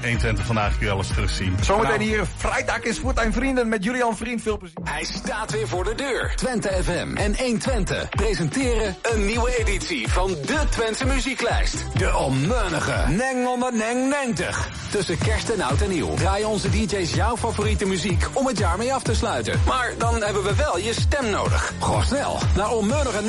120 vandaag kun je alles terugzien. Zometeen hier, vrijdag is voor een vrienden met Julian Vriend. Veel plezier. Hij staat weer voor de deur. Twente FM en 120 presenteren een nieuwe editie van de Twentse muzieklijst. De onmeunige Neng onder Neng 90. Tussen kerst en oud en nieuw draaien onze DJ's jouw favoriete muziek om het jaar mee af te sluiten. Maar dan hebben we wel je stem nodig. Ga snel naar onmeunige